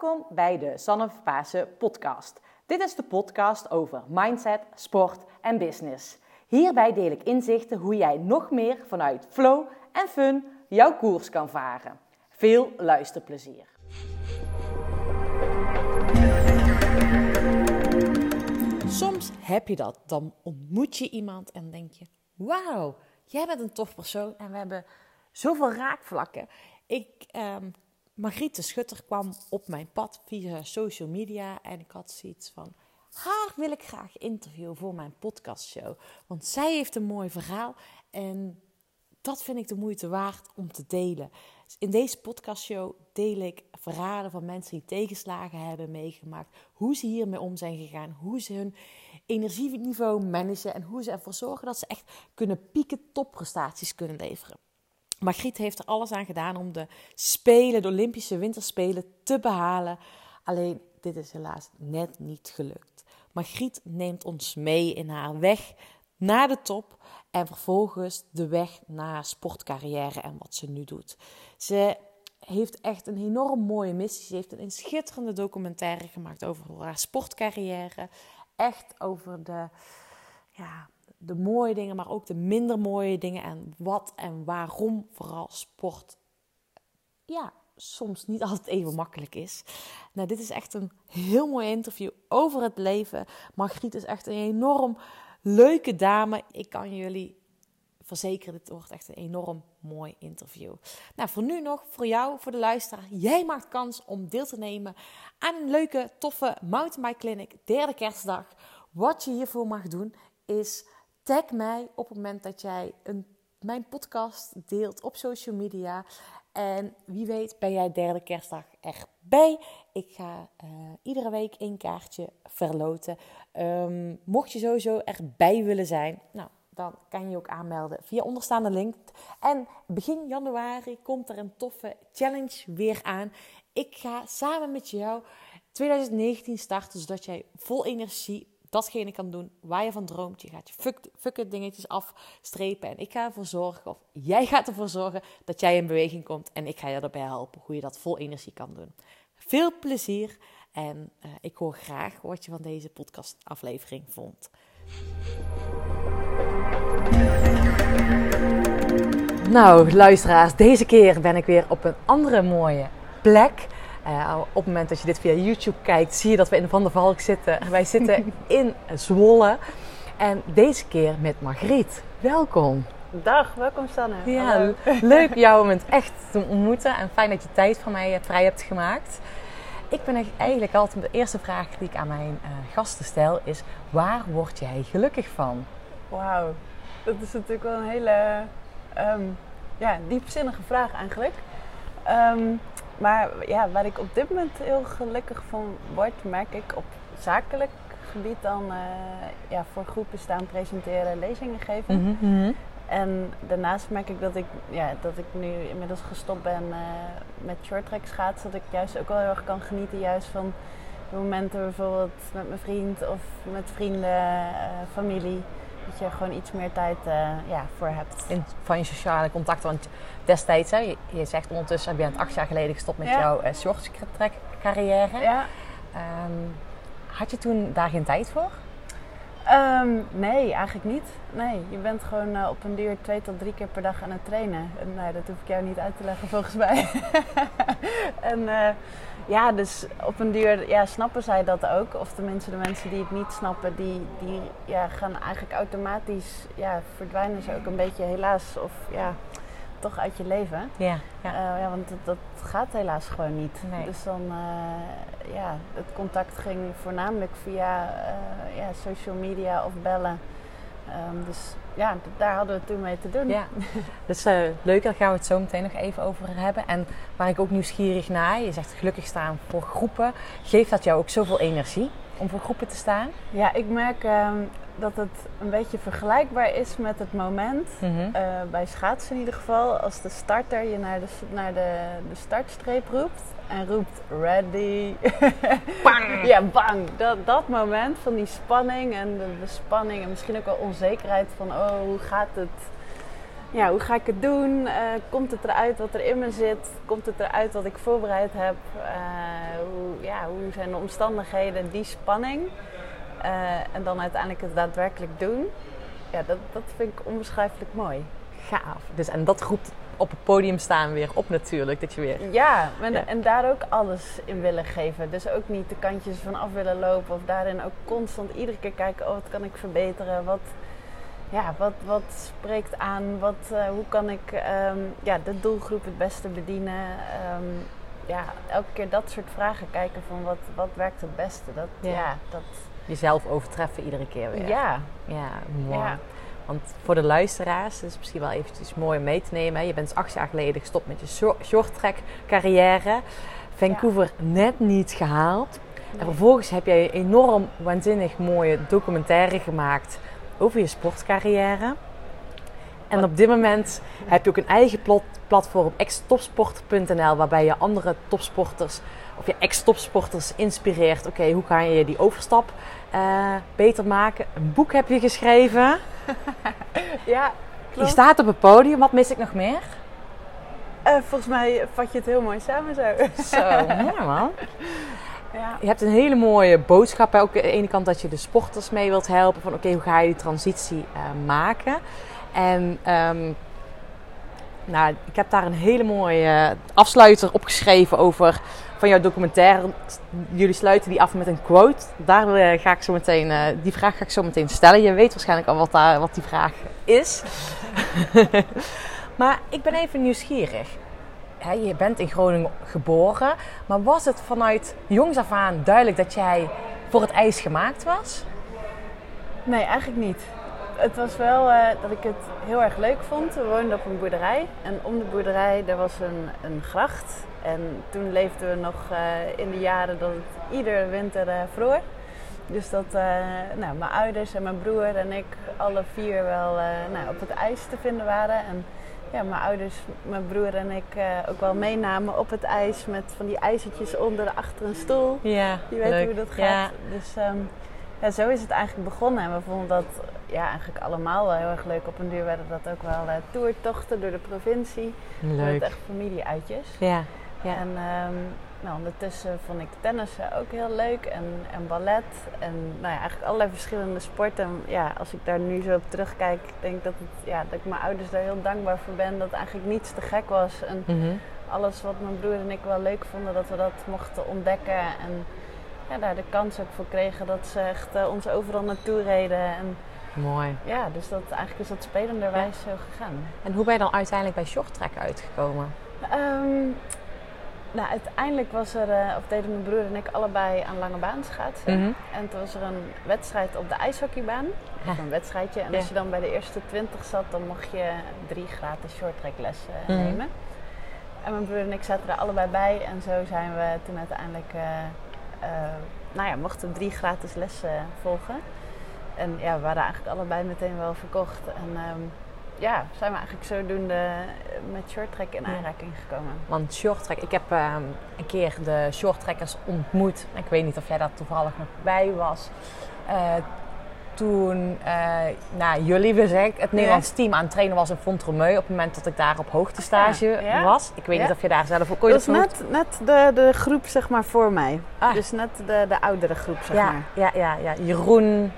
Welkom bij de Sanne Pasen podcast. Dit is de podcast over mindset, sport en business. Hierbij deel ik inzichten hoe jij nog meer vanuit flow en fun jouw koers kan varen. Veel luisterplezier. Soms heb je dat. Dan ontmoet je iemand en denk je: Wauw, jij bent een tof persoon en we hebben zoveel raakvlakken. Ik, um, Margriet de Schutter kwam op mijn pad via social media en ik had zoiets van. Haar wil ik graag interviewen voor mijn podcastshow. Want zij heeft een mooi verhaal en dat vind ik de moeite waard om te delen. In deze podcastshow deel ik verhalen van mensen die tegenslagen hebben meegemaakt. Hoe ze hiermee om zijn gegaan. Hoe ze hun energieniveau managen. En hoe ze ervoor zorgen dat ze echt kunnen pieken, topprestaties kunnen leveren. Margriet heeft er alles aan gedaan om de Spelen, de Olympische Winterspelen, te behalen. Alleen dit is helaas net niet gelukt. Margriet neemt ons mee in haar weg naar de top en vervolgens de weg naar sportcarrière en wat ze nu doet. Ze heeft echt een enorm mooie missie. Ze heeft een schitterende documentaire gemaakt over haar sportcarrière. Echt over de, ja, de mooie dingen, maar ook de minder mooie dingen. En wat en waarom vooral sport ja, soms niet altijd even makkelijk is. Nou, dit is echt een heel mooi interview over het leven. Margriet is echt een enorm leuke dame. Ik kan jullie verzekeren, dit wordt echt een enorm mooi interview. Nou, voor nu nog, voor jou, voor de luisteraar. Jij maakt kans om deel te nemen aan een leuke, toffe mountainbike clinic, derde kerstdag. Wat je hiervoor mag doen, is tag mij op het moment dat jij een, mijn podcast deelt op social media. En wie weet ben jij derde kerstdag erbij. Ik ga uh, iedere week één kaartje verloten. Um, mocht je sowieso erbij willen zijn, nou, dan kan je ook aanmelden via onderstaande link. En begin januari komt er een toffe challenge weer aan. Ik ga samen met jou 2019 starten, zodat jij vol energie datgene kan doen waar je van droomt. Je gaat je fuck, fuck dingetjes afstrepen. En ik ga ervoor zorgen, of jij gaat ervoor zorgen, dat jij in beweging komt. En ik ga je erbij helpen hoe je dat vol energie kan doen. Veel plezier en uh, ik hoor graag wat je van deze podcastaflevering vond. Nou, luisteraars, deze keer ben ik weer op een andere mooie plek. Uh, op het moment dat je dit via YouTube kijkt, zie je dat we in Van der Valk zitten. Wij zitten in Zwolle. En deze keer met Margriet. Welkom. Dag, welkom Sanne. Ja, leuk jou om het echt te ontmoeten. En fijn dat je tijd van mij vrij hebt gemaakt. Ik ben eigenlijk altijd de eerste vraag die ik aan mijn uh, gasten stel is: waar word jij gelukkig van? Wauw, dat is natuurlijk wel een hele um, ja, diepzinnige vraag eigenlijk. Um, maar ja, waar ik op dit moment heel gelukkig van word, merk ik op zakelijk gebied dan uh, ja, voor groepen staan presenteren, lezingen geven. Mhm, mhm. En daarnaast merk ik dat ik, ja, dat ik nu inmiddels gestopt ben uh, met shorttrack schaatsen. Dat ik juist ook wel heel erg kan genieten juist van de momenten bijvoorbeeld met mijn vriend of met vrienden, uh, familie. Dat je gewoon iets meer tijd uh, ja, voor hebt. In, van je sociale contacten. Want destijds, hè, je, je zegt ondertussen, je bent acht jaar geleden gestopt met jouw uh, shorttrack carrière. Ja. Um, had je toen daar geen tijd voor? Um, nee, eigenlijk niet. Nee, je bent gewoon uh, op een duur twee tot drie keer per dag aan het trainen. En nee, dat hoef ik jou niet uit te leggen volgens mij. en uh, ja, dus op een duur ja, snappen zij dat ook. Of tenminste de mensen die het niet snappen, die, die ja, gaan eigenlijk automatisch, ja, verdwijnen ze ook een beetje helaas. Of ja, toch uit je leven. Ja, ja. Uh, ja want dat, dat, gaat helaas gewoon niet. Nee. Dus dan, uh, ja, het contact ging voornamelijk via uh, ja, social media of bellen. Um, dus ja, daar hadden we toen mee te doen. Ja, dus leuk, daar gaan we het zo meteen nog even over hebben. En waar ik ook nieuwsgierig naar, je zegt gelukkig staan voor groepen. Geeft dat jou ook zoveel energie om voor groepen te staan? Ja, ik merk um, dat het een beetje vergelijkbaar is met het moment, mm -hmm. uh, bij schaatsen in ieder geval, als de starter je naar de, naar de, de startstreep roept en roept ready. Bang! ja, bang. Dat, dat moment van die spanning en de, spanning en misschien ook wel onzekerheid van oh, hoe gaat het? Ja, hoe ga ik het doen? Uh, komt het eruit wat er in me zit? Komt het eruit wat ik voorbereid heb? Uh, hoe, ja, hoe zijn de omstandigheden, die spanning. eh, en dan uiteindelijk het daadwerkelijk doen. Ja, dat, dat vind ik onbeschrijfelijk mooi. Gaaf. Dus, en dat roept op het podium staan weer op natuurlijk. Dat je weer... Ja, en, Ja. en daar ook alles in willen geven. Dus ook niet de kantjes van af willen lopen. Of daarin ook constant iedere keer kijken, oh wat kan ik verbeteren? Wat, ja, wat, wat spreekt aan? Wat, eh, hoe kan ik ehm, ja, de doelgroep het beste bedienen? Ehm, ja, elke keer dat soort vragen kijken van wat, wat werkt het beste? Dat, Ja. ja. dat, Jezelf overtreffen iedere keer weer. ja, Ja, mooi. Ja. Want voor de luisteraars is het misschien wel eventjes mooi om mee te nemen. Je bent acht jaar geleden gestopt met je shor- shorttrack carrière. Vancouver net niet gehaald. En vervolgens heb jij een enorm waanzinnig mooie documentaire gemaakt over je sportcarrière. En op dit moment heb je ook een eigen platform, ex-topsporter.nl, waarbij je andere topsporters of je ex-topsporters inspireert. Oké, hoe kan je die overstap eh, beter maken? Een boek heb je geschreven. Ja Je klopt. staat op het podium. Wat mis ik nog meer? Eh, volgens mij vat je het heel mooi samen zo. Zo, mooi man. ja. Je hebt een hele mooie boodschap. hè. Ook aan de ene kant dat je de sporters mee wilt helpen. Van oké, hoe ga je die transitie eh, maken? En ehm, nou, ik heb daar een hele mooie afsluiter opgeschreven over van jouw documentaire. Jullie sluiten die af met een quote. Daar ga ik zo meteen, eh, die vraag ga ik zo meteen stellen. Je weet waarschijnlijk al wat, daar, wat die vraag is. maar ik ben even nieuwsgierig. Je bent in Groningen geboren, maar was het vanuit jongs af aan duidelijk dat jij voor het ijs gemaakt was? Nee, eigenlijk niet. Het was wel eh, dat ik het heel erg leuk vond. We woonden op een boerderij en om de boerderij daar was een, een gracht. En toen leefden we nog eh, in de jaren dat het iedere winter eh, vroor. Dus dat eh, nou, mijn ouders en mijn broer en ik alle vier wel nou, op het ijs te vinden waren. En ja, mijn ouders, mijn broer en ik ook wel meenamen op het ijs met van die ijzertjes onder achter een stoel. Ja, Je weet hoe dat gaat. Ja, Dus ehm, ja, zo is het eigenlijk begonnen. En we vonden dat ja, eigenlijk allemaal wel heel erg leuk. Op een duur werden dat ook wel eh toertochten door de provincie. Met leuk. echt familieuitjes. Ja, ja. En ehm, nou, ondertussen vond ik tennissen ook heel leuk. En, en ballet. En nou ja, eigenlijk allerlei verschillende sporten. En ja, als ik daar nu zo op terugkijk, denk ik dat, het, ja, dat ik mijn ouders daar heel dankbaar voor ben. Dat eigenlijk niets te gek was. En Mhm. alles wat mijn broer en ik wel leuk vonden, dat we dat mochten ontdekken. En ja, daar de kans ook voor kregen dat ze echt eh, ons overal naartoe reden. En Mooi. ja, dus dat, eigenlijk is dat spelenderwijs zo gegaan. En hoe ben je dan uiteindelijk bij short track uitgekomen? Ehm, nou, uiteindelijk was er, eh, of deden mijn broer en ik allebei aan lange baan schaatsen. Mhm. En toen was er een wedstrijd op de ijshockeybaan. Ja. Of een wedstrijdje. En Ja. als je dan bij de eerste 20 zat, dan mocht je drie gratis shorttracklessen Mhm. nemen. En mijn broer en ik zaten er allebei bij. En zo zijn we toen uiteindelijk, eh, nou ja, mochten we drie gratis lessen volgen. En ja, we waren eigenlijk allebei meteen wel verkocht. En ehm, ja, zijn we eigenlijk zodoende met shorttrack in Ja. aanraking gekomen. Want short track, ik heb ehm, een keer de short trackers ontmoet. Ik weet niet of jij daar toevallig nog bij was. Eh, toen eh, nou, jullie, we zeggen, het Nederlands team aan het trainen was in Fontremeu. Op het moment dat ik daar op hoogtestage Ja, ja. was. Ik weet Ja. niet of je daar zelf ook ooit Dat hoogte- net, net de, de groep zeg maar voor mij. Ah. Dus net de, de oudere groep zeg maar. ja, ja, ja. Jeroen,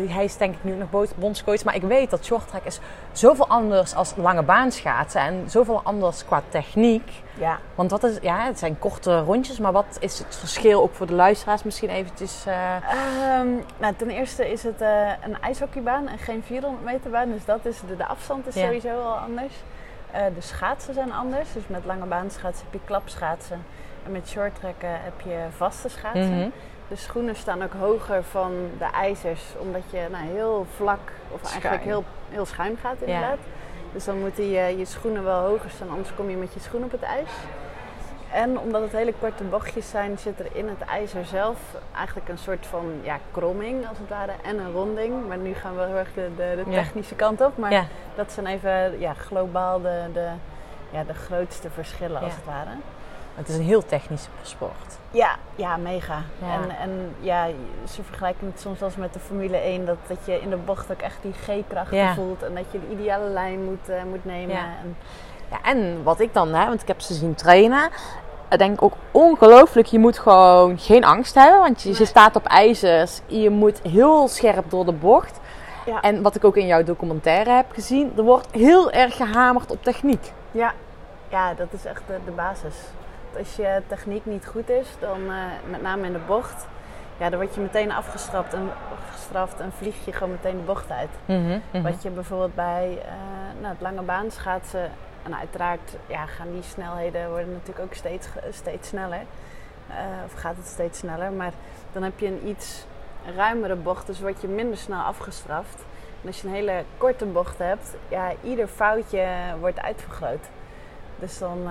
die, hij is denk ik nu nog bo- bondscoach. Maar ik weet dat shorttrack is zoveel anders als lange baan schaatsen. En zoveel anders qua techniek. Ja. Want wat is, ja, het zijn korte rondjes. Maar wat is het verschil ook voor de luisteraars misschien eventjes... eh, Ehm, nou, ten eerste is het eh, een ijshockeybaan en geen 400 meter baan. Dus dat is de, de afstand is Ja. sowieso al anders. Eh, de schaatsen zijn anders. Dus met lange baan schaatsen heb je klapschaatsen. En met shorttrekken heb je vaste schaatsen. mhm. De schoenen staan ook hoger van de ijzers. Omdat je nou, heel vlak of eigenlijk heel, heel schuin gaat inderdaad. Dus dan moeten je, je schoenen wel hoger staan. Anders kom je met je schoen op het ijs. En omdat het hele korte bochtjes zijn, zit er in het ijzer zelf eigenlijk een soort van ja, kromming als het ware en een ronding. Maar nu gaan we heel erg de, de, de Ja. technische kant op. Maar ja, dat zijn even ja, globaal de, de, ja, de grootste verschillen als het ware. Het is een heel technische sport. Ja, ja, mega. Ja. En, en ja, ze vergelijken het soms wel eens met de Formule 1. Dat, dat je in de bocht ook echt die G-krachten Ja. voelt. En dat je de ideale lijn moet, eh, moet nemen. Ja. En, Ja, en wat ik dan, hè, want ik heb ze zien trainen. denk ik ook ongelooflijk. Je moet gewoon geen angst hebben, want je, je staat op ijzers. Je moet heel scherp door de bocht. Ja. En wat ik ook in jouw documentaire heb gezien, er wordt heel erg gehamerd op techniek. Ja, ja dat is echt de, de basis. Als je techniek niet goed is, dan eh, met name in de bocht, ja, dan word je meteen afgestraft en, afgestraft en vlieg je gewoon meteen de bocht uit. Wat je bijvoorbeeld bij eh, nou, het lange baan schaatsen, en uiteraard ja, gaan die snelheden worden natuurlijk ook steeds, steeds sneller. Eh, of gaat het steeds sneller, maar dan heb je een iets ruimere bocht, dus word je minder snel afgestraft. En als je een hele korte bocht hebt, ja, ieder foutje wordt uitvergroot. Dus dan,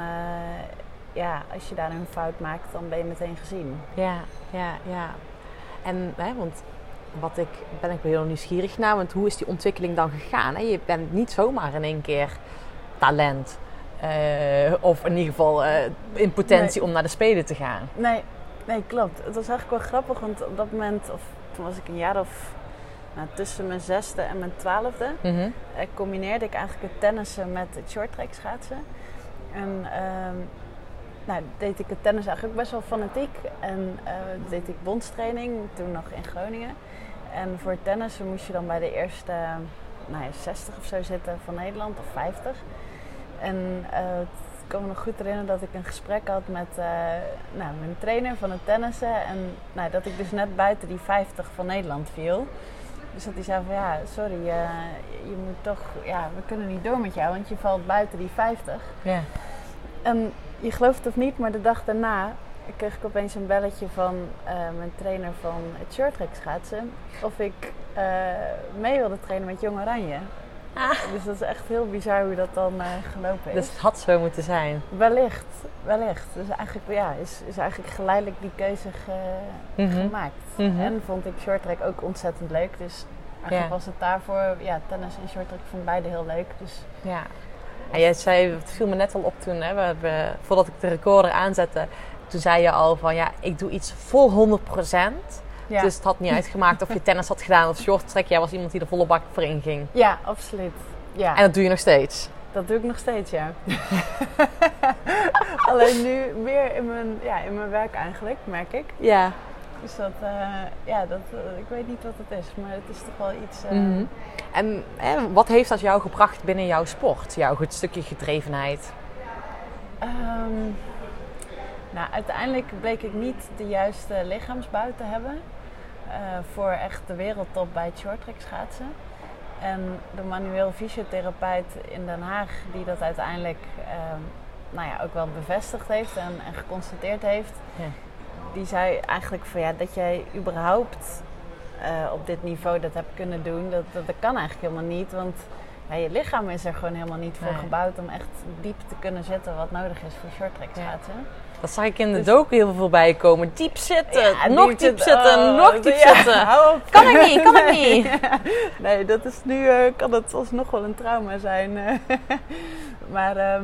ja, als je daar een fout maakt, dan ben je meteen gezien. Ja, ja, ja. En, hè, want wat ik, ben ik wel heel nieuwsgierig naar, want hoe is die ontwikkeling dan gegaan? Hè? Je bent niet zomaar in één keer talent. eh, of in ieder geval eh, in potentie om naar de Spelen te gaan. Nee, nee, klopt. Het was eigenlijk wel grappig, want op dat moment, of toen was ik een jaar of nou, tussen mijn zesde en mijn twaalfde, Mhm. eh, combineerde ik eigenlijk het tennissen met het shorttrack schaatsen. En ehm, nou, deed ik het tennis eigenlijk best wel fanatiek. En eh, deed ik bondstraining, toen nog in Groningen. En voor het tennissen moest je dan bij de eerste nou ja, 60 of zo zitten van Nederland, of 50. En eh, ik kan me nog goed herinneren dat ik een gesprek had met eh, nou, mijn trainer van het tennissen. En nou, dat ik dus net buiten die 50 van Nederland viel. Dus dat hij zei van ja, sorry, je moet toch, ja, we kunnen niet door met jou, want je valt buiten die 50. Ja. En je gelooft het of niet, maar de dag daarna kreeg ik opeens een belletje van eh, mijn trainer van het shorttrack schaatsen. Of ik eh, mee wilde trainen met Jong Oranje. Dus dat is echt heel bizar hoe dat dan eh, gelopen is. Dus het had zo moeten zijn. Wellicht, wellicht. Dus eigenlijk ja, is, is eigenlijk geleidelijk die keuze ge- Mhm. gemaakt. Mhm. En vond ik shorttrack ook ontzettend leuk. Dus eigenlijk Ja. was het daarvoor, ja, tennis en shorttrack vond beide heel leuk. Dus Ja. En jij zei, het viel me net al op toen, hè, we hebben, voordat ik de recorder aanzette, toen zei je al van ja, ik doe iets voor 100%. ja, Dus het had niet uitgemaakt of je tennis had gedaan of short track. Jij was iemand die er volle bak voor inging. ja absoluut. Ja. En dat doe je nog steeds. Dat doe ik nog steeds, ja. Alleen nu meer in mijn, ja, in mijn werk eigenlijk, merk ik. Ja. Dus dat, eh, ja, dat, eh, ik weet niet wat het is, maar het is toch wel iets... eh, Mhm. En hè, wat heeft dat jou gebracht binnen jouw sport? Jouw goed stukje gedrevenheid? ehm, nou, uiteindelijk bleek ik niet de juiste lichaamsbouw te hebben voor echt de wereldtop bij het shorttrack schaatsen. En de manueel fysiotherapeut in Den Haag, die dat uiteindelijk ehm, nou ja, ook wel bevestigd heeft en, en geconstateerd heeft, Ja. Die zei eigenlijk van ja, dat jij überhaupt eh, op dit niveau dat hebt kunnen doen, dat, dat, dat kan eigenlijk helemaal niet. Want ja, je lichaam is er gewoon helemaal niet voor Nee. gebouwd om echt diep te kunnen zitten wat nodig is voor Ja. schaatsen. Dat zag ik in de Dus- docu heel veel voorbij komen. Diep zitten, Ja, nog diep diep zitten. Oh, nog diep zitten. Kan ik niet, kan ik niet. Nee, dat is nu eh, kan het alsnog wel een trauma zijn. eh. maar ehm,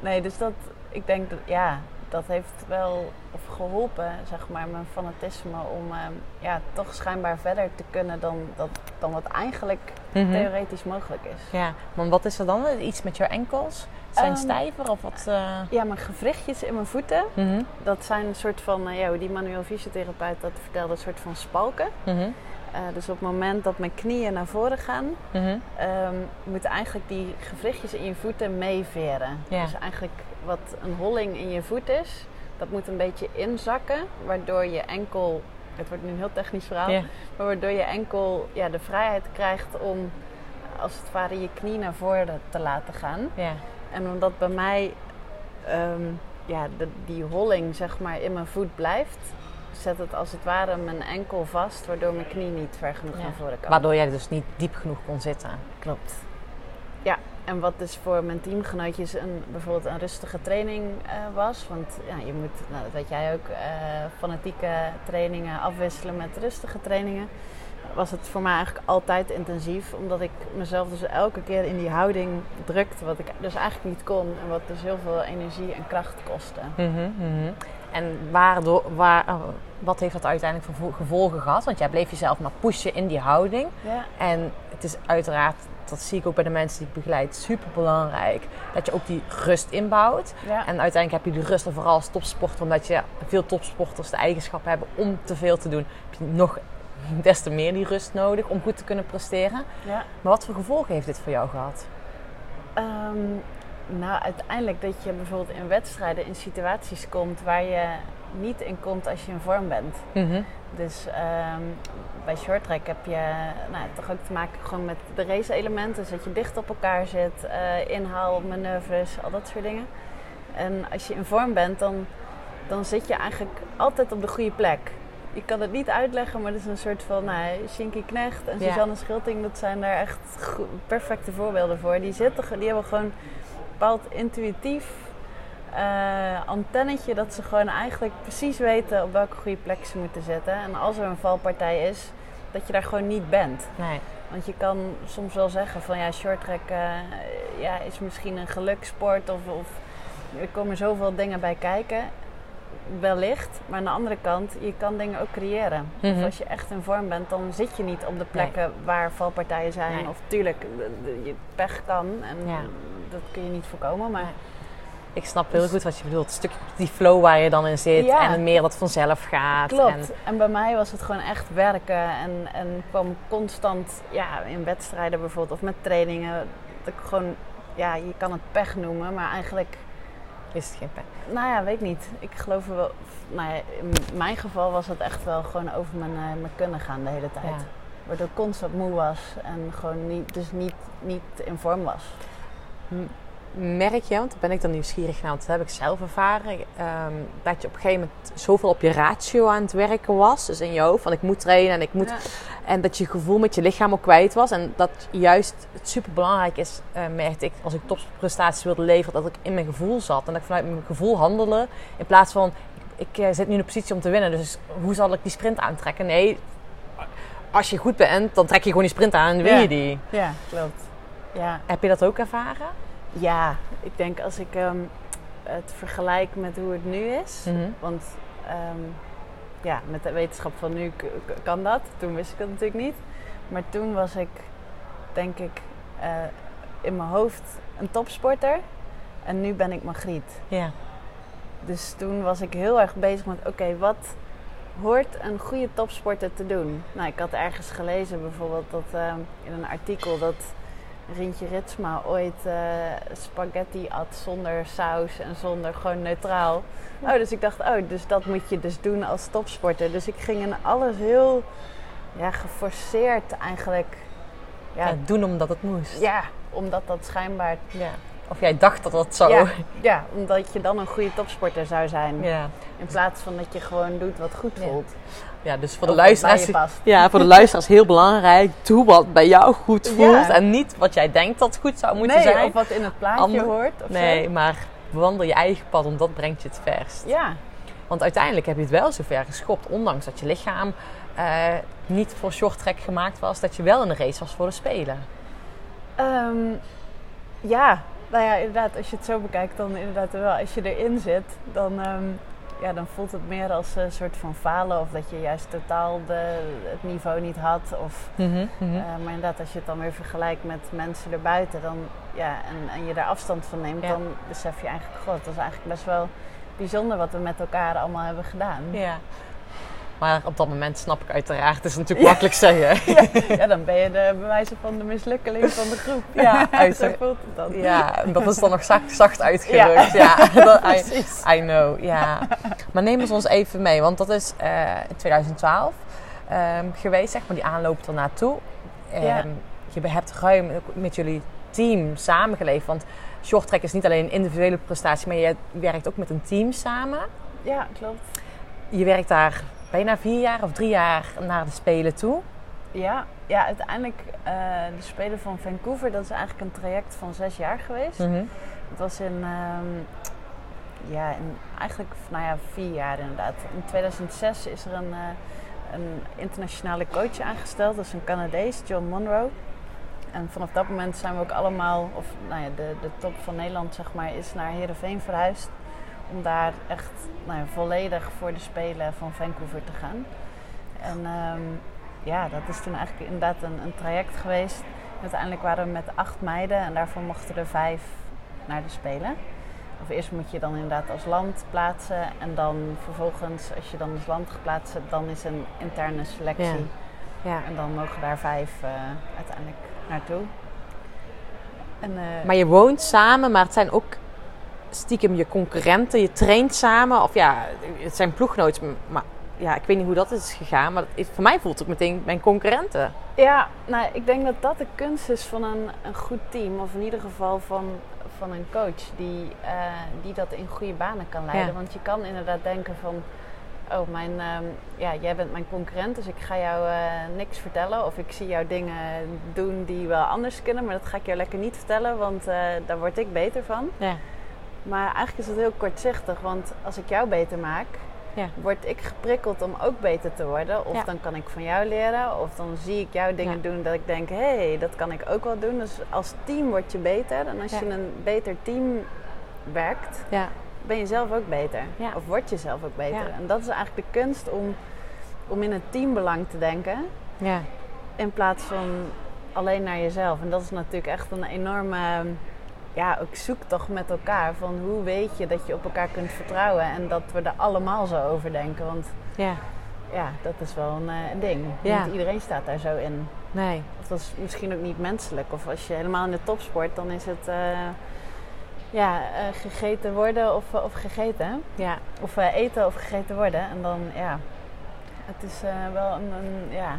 nee, dus dat, ik denk dat ja, dat heeft wel geholpen, zeg maar, mijn fanatisme om ehm, ja, toch schijnbaar verder te kunnen dan, dat, dan wat eigenlijk Mhm. theoretisch mogelijk is. Ja, maar wat is er dan? Iets met jouw enkels? Zijn Ehm, stijver of wat? eh? Ja, mijn gewrichtjes in mijn voeten, Mhm. dat zijn een soort van, eh, ja, die manueel fysiotherapeut dat vertelde, een soort van spalken. Mhm. Eh, dus op het moment dat mijn knieën naar voren gaan. Ehm moeten eigenlijk die gewrichtjes in je voeten meeveren. Ja. Dus eigenlijk wat een holling in je voet is, dat moet een beetje inzakken, waardoor je enkel, het wordt nu een heel technisch verhaal, maar waardoor je enkel ja, de vrijheid krijgt om als het ware je knie naar voren te laten gaan. Ja. En omdat bij mij ehm, ja, de, die holling zeg maar in mijn voet blijft, zet het als het ware mijn enkel vast, waardoor mijn knie niet ver genoeg Ja. naar voren kan. Waardoor jij dus niet diep genoeg kon zitten. Klopt. Ja, en wat dus voor mijn teamgenootjes een, bijvoorbeeld een rustige training eh, was. Want ja, je moet, nou, dat weet jij ook, eh, fanatieke trainingen afwisselen met rustige trainingen. Was het voor mij eigenlijk altijd intensief, omdat ik mezelf dus elke keer in die houding drukte, wat ik dus eigenlijk niet kon. En wat dus heel veel energie en kracht kostte. Mhm, mhm. En waardoor, waar, oh, wat heeft dat uiteindelijk voor vo- gevolgen gehad? Want jij bleef jezelf maar pushen in die houding. Ja, En het is uiteraard dat zie ik ook bij de mensen die ik begeleid, super belangrijk. Dat je ook die rust inbouwt. Ja. En uiteindelijk heb je die rust, en vooral als topsporter, omdat je veel topsporters de eigenschap hebben om te veel te doen, heb je nog des te meer die rust nodig om goed te kunnen presteren. ja. Maar wat voor gevolgen heeft dit voor jou gehad? Ehm, nou, uiteindelijk dat je bijvoorbeeld in wedstrijden in situaties komt waar je niet in komt als je in vorm bent. Dus ehm, bij short track heb je nou, toch ook te maken gewoon met de race elementen. Dus dat je dicht op elkaar zit, eh inhaalmanoeuvres, al dat soort dingen. En als je in vorm bent, dan, dan zit je eigenlijk altijd op de goede plek. Je kan het niet uitleggen, maar het is een soort van nou, Shinky Knecht en Ja. Suzanne Schilting. Dat zijn daar echt perfecte voorbeelden voor. Die, zitten, die hebben gewoon bepaald intuïtief eh, antennetje dat ze gewoon eigenlijk precies weten op welke goede plek ze moeten zitten. En als er een valpartij is, dat je daar gewoon niet bent. Nee. Want je kan soms wel zeggen van ja, shorttrack eh ja, is misschien een gelukssport of, of er komen zoveel dingen bij kijken. Wellicht, maar aan de andere kant, je kan dingen ook creëren. Of als je echt in vorm bent, dan zit je niet op de plekken waar valpartijen zijn. Nee. Of tuurlijk, je pech kan en Ja. dat kun je niet voorkomen. Maar Ik snap heel goed wat je bedoelt. Een stukje die flow waar je dan in zit Ja. en meer dat vanzelf gaat. Klopt. En, En... bij mij was het gewoon echt werken en, en kwam constant ja, in wedstrijden bijvoorbeeld of met trainingen. Dat ik gewoon, ja, je kan het pech noemen, maar eigenlijk, is het geen pijn. nou ja, weet ik niet. Ik geloof wel, nou ja, in mijn geval was het echt wel gewoon over mijn, eh, mijn kunnen gaan de hele tijd. Ja. Waardoor ik constant moe was en gewoon niet, dus niet, niet in vorm was. Merk je, want daar ben ik dan nieuwsgierig naar, want dat heb ik zelf ervaren, ehm, dat je op een gegeven moment zoveel op je ratio aan het werken was. Dus in je hoofd, van ik moet trainen en ik moet... Ja. En dat je gevoel met je lichaam ook kwijt was. En dat juist het super belangrijk is, eh, merkte ik, als ik topprestaties wilde leveren, dat ik in mijn gevoel zat. En dat ik vanuit mijn gevoel handelde. In plaats van, ik, ik eh, zit nu in de positie om te winnen, dus hoe zal ik die sprint aantrekken? Nee, als je goed bent, dan trek je gewoon die sprint aan en win Ja. je die. Ja, klopt. Ja. Heb je dat ook ervaren? Ja, ik denk als ik ehm, het vergelijk met hoe het nu is. Mhm. Want ehm, ja, met de wetenschap van nu kan dat. Toen wist ik dat natuurlijk niet. Maar toen was ik, denk ik, eh, in mijn hoofd een topsporter. En nu ben ik Margriet. Ja. Dus toen was ik heel erg bezig met, oké, wat hoort een goede topsporter te doen? Nou, ik had ergens gelezen bijvoorbeeld dat ehm, in een artikel dat Rintje Ritsma ooit eh, spaghetti at zonder saus en zonder gewoon neutraal. Oh, dus ik dacht, oh, dus dat moet je dus doen als topsporter. Dus ik ging in alles heel ja, geforceerd eigenlijk. Ja, Ja, doen omdat het moest. ja, omdat dat schijnbaar. Ja. Of jij dacht dat dat zo... Ja, ja, omdat je dan een goede topsporter zou zijn. Ja. In plaats van dat je gewoon doet wat goed voelt. Ja, dus voor de luisteraars... Ja, voor de luisteraars heel belangrijk. Doe wat bij jou goed voelt. Ja. En niet wat jij denkt dat goed zou moeten nee, zijn. of wat in het plaatje Ander- hoort. Of nee, Zo. maar bewandel je eigen pad, want dat brengt je het verst. Ja, Want uiteindelijk heb je het wel zover geschopt. Ondanks dat je lichaam eh, niet voor short track gemaakt was. Dat je wel in de race was voor de Spelen. Ehm, ja, nou ja, inderdaad, als je het zo bekijkt, dan inderdaad wel. Als je erin zit, dan, ehm, ja, dan voelt het meer als een soort van falen. Of dat je juist totaal de, het niveau niet had. Of, eh, maar inderdaad, als je het dan weer vergelijkt met mensen erbuiten, dan, ja, en, en je daar afstand van neemt, Ja. dan besef je eigenlijk, god, dat is eigenlijk best wel bijzonder wat we met elkaar allemaal hebben gedaan. Ja. Maar op dat moment snap ik uiteraard, het is natuurlijk makkelijk zeggen. Ja, dan ben je de bewijzen van de mislukkeling van de groep. Ja, zo voelt het dan. Ja, dat is dan nog zacht, zacht uitgedrukt. Ja, dat, I, know. Ja. Maar neem ons ons even mee, want dat is eh, in 2012 ehm, geweest, zeg maar, die aanloop ernaartoe. Ja. Je hebt ruim met jullie team samengeleefd, want short track is niet alleen een individuele prestatie, maar je werkt ook met een team samen. Ja, klopt. Je werkt daar bijna vier jaar of drie jaar naar de Spelen toe. Ja, ja uiteindelijk eh, de Spelen van Vancouver, dat is eigenlijk een traject van zes jaar geweest. Het was in, ehm, ja, in eigenlijk nou ja, vier jaar inderdaad. In 2006 is er een, eh, een internationale coach aangesteld, dat is een Canadees, John Monroe. En vanaf dat moment zijn we ook allemaal, of nou ja, de, de top van Nederland zeg maar, is naar Heerenveen verhuisd. Om daar echt nou volledig voor de Spelen van Vancouver te gaan. En ehm, ja, dat is toen eigenlijk inderdaad een, een traject geweest. Uiteindelijk waren we met acht meiden en daarvan mochten er vijf naar de Spelen. Of eerst moet je dan inderdaad als land plaatsen en dan vervolgens, als je dan als land geplaatst hebt, dan is een interne selectie. Ja. En dan mogen daar vijf uh, uiteindelijk naartoe. En, uh, maar je woont samen, maar het zijn ook stiekem je concurrenten. Je traint samen. Of ja, het zijn ploeggenoten. Maar ja, ik weet niet hoe dat is gegaan. Maar voor mij voelt het meteen mijn concurrenten. Ja, nou, ik denk dat dat de kunst is van een, een goed team. Of in ieder geval van, van een coach die, uh, die dat in goede banen kan leiden. Want je kan inderdaad denken van... Oh, mijn, uh, ja, jij bent mijn concurrent, dus ik ga jou uh, niks vertellen. Of ik zie jou dingen doen die wel anders kunnen, maar dat ga ik jou lekker niet vertellen, want uh, daar word ik beter van. Ja. Maar eigenlijk is het heel kortzichtig, want als ik jou beter maak, ja. word ik geprikkeld om ook beter te worden. Of dan kan ik van jou leren, of dan zie ik jou dingen doen dat ik denk, hé, hey, dat kan ik ook wel doen. Dus als team word je beter. En als je een beter team werkt, ben je zelf ook beter. Of word je zelf ook beter. En dat is eigenlijk de kunst om, om in het teambelang te denken. In plaats van alleen naar jezelf. En dat is natuurlijk echt een enorme ja, ook zoektocht met elkaar. Van hoe weet je dat je op elkaar kunt vertrouwen en dat we er allemaal zo over denken. Want ja, ja dat is wel een, uh, ding. Ja. Niet iedereen staat daar zo in. Nee. Of dat is misschien ook niet menselijk. Of als je helemaal in de topsport, dan is het uh, ja, uh, gegeten worden of, of gegeten. Ja. Of eten of gegeten worden. En dan ja, het is wel een, een ja, een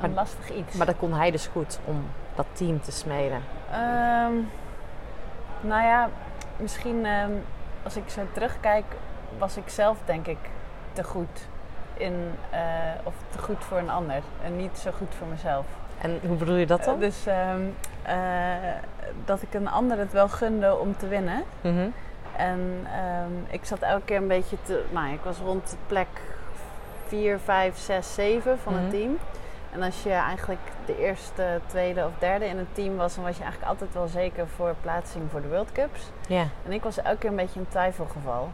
maar, lastig iets. Maar dat kon hij dus goed om dat team te smeden. Um, nou ja, misschien um, als ik zo terugkijk, was ik zelf denk ik te goed in, uh, of te goed voor een ander en niet zo goed voor mezelf. En hoe bedoel je dat dan? Uh, dus um, uh, dat ik een ander het wel gunde om te winnen. Mm -hmm. En um, ik zat elke keer een beetje te. Nou, ik was rond de plek 4, 5, 6, 7 van mm -hmm. het mhm. team. En als je eigenlijk de eerste, tweede of derde in het team was, dan was je eigenlijk altijd wel zeker voor plaatsing voor de World Cups. Ja. En ik was elke keer een beetje een twijfelgeval.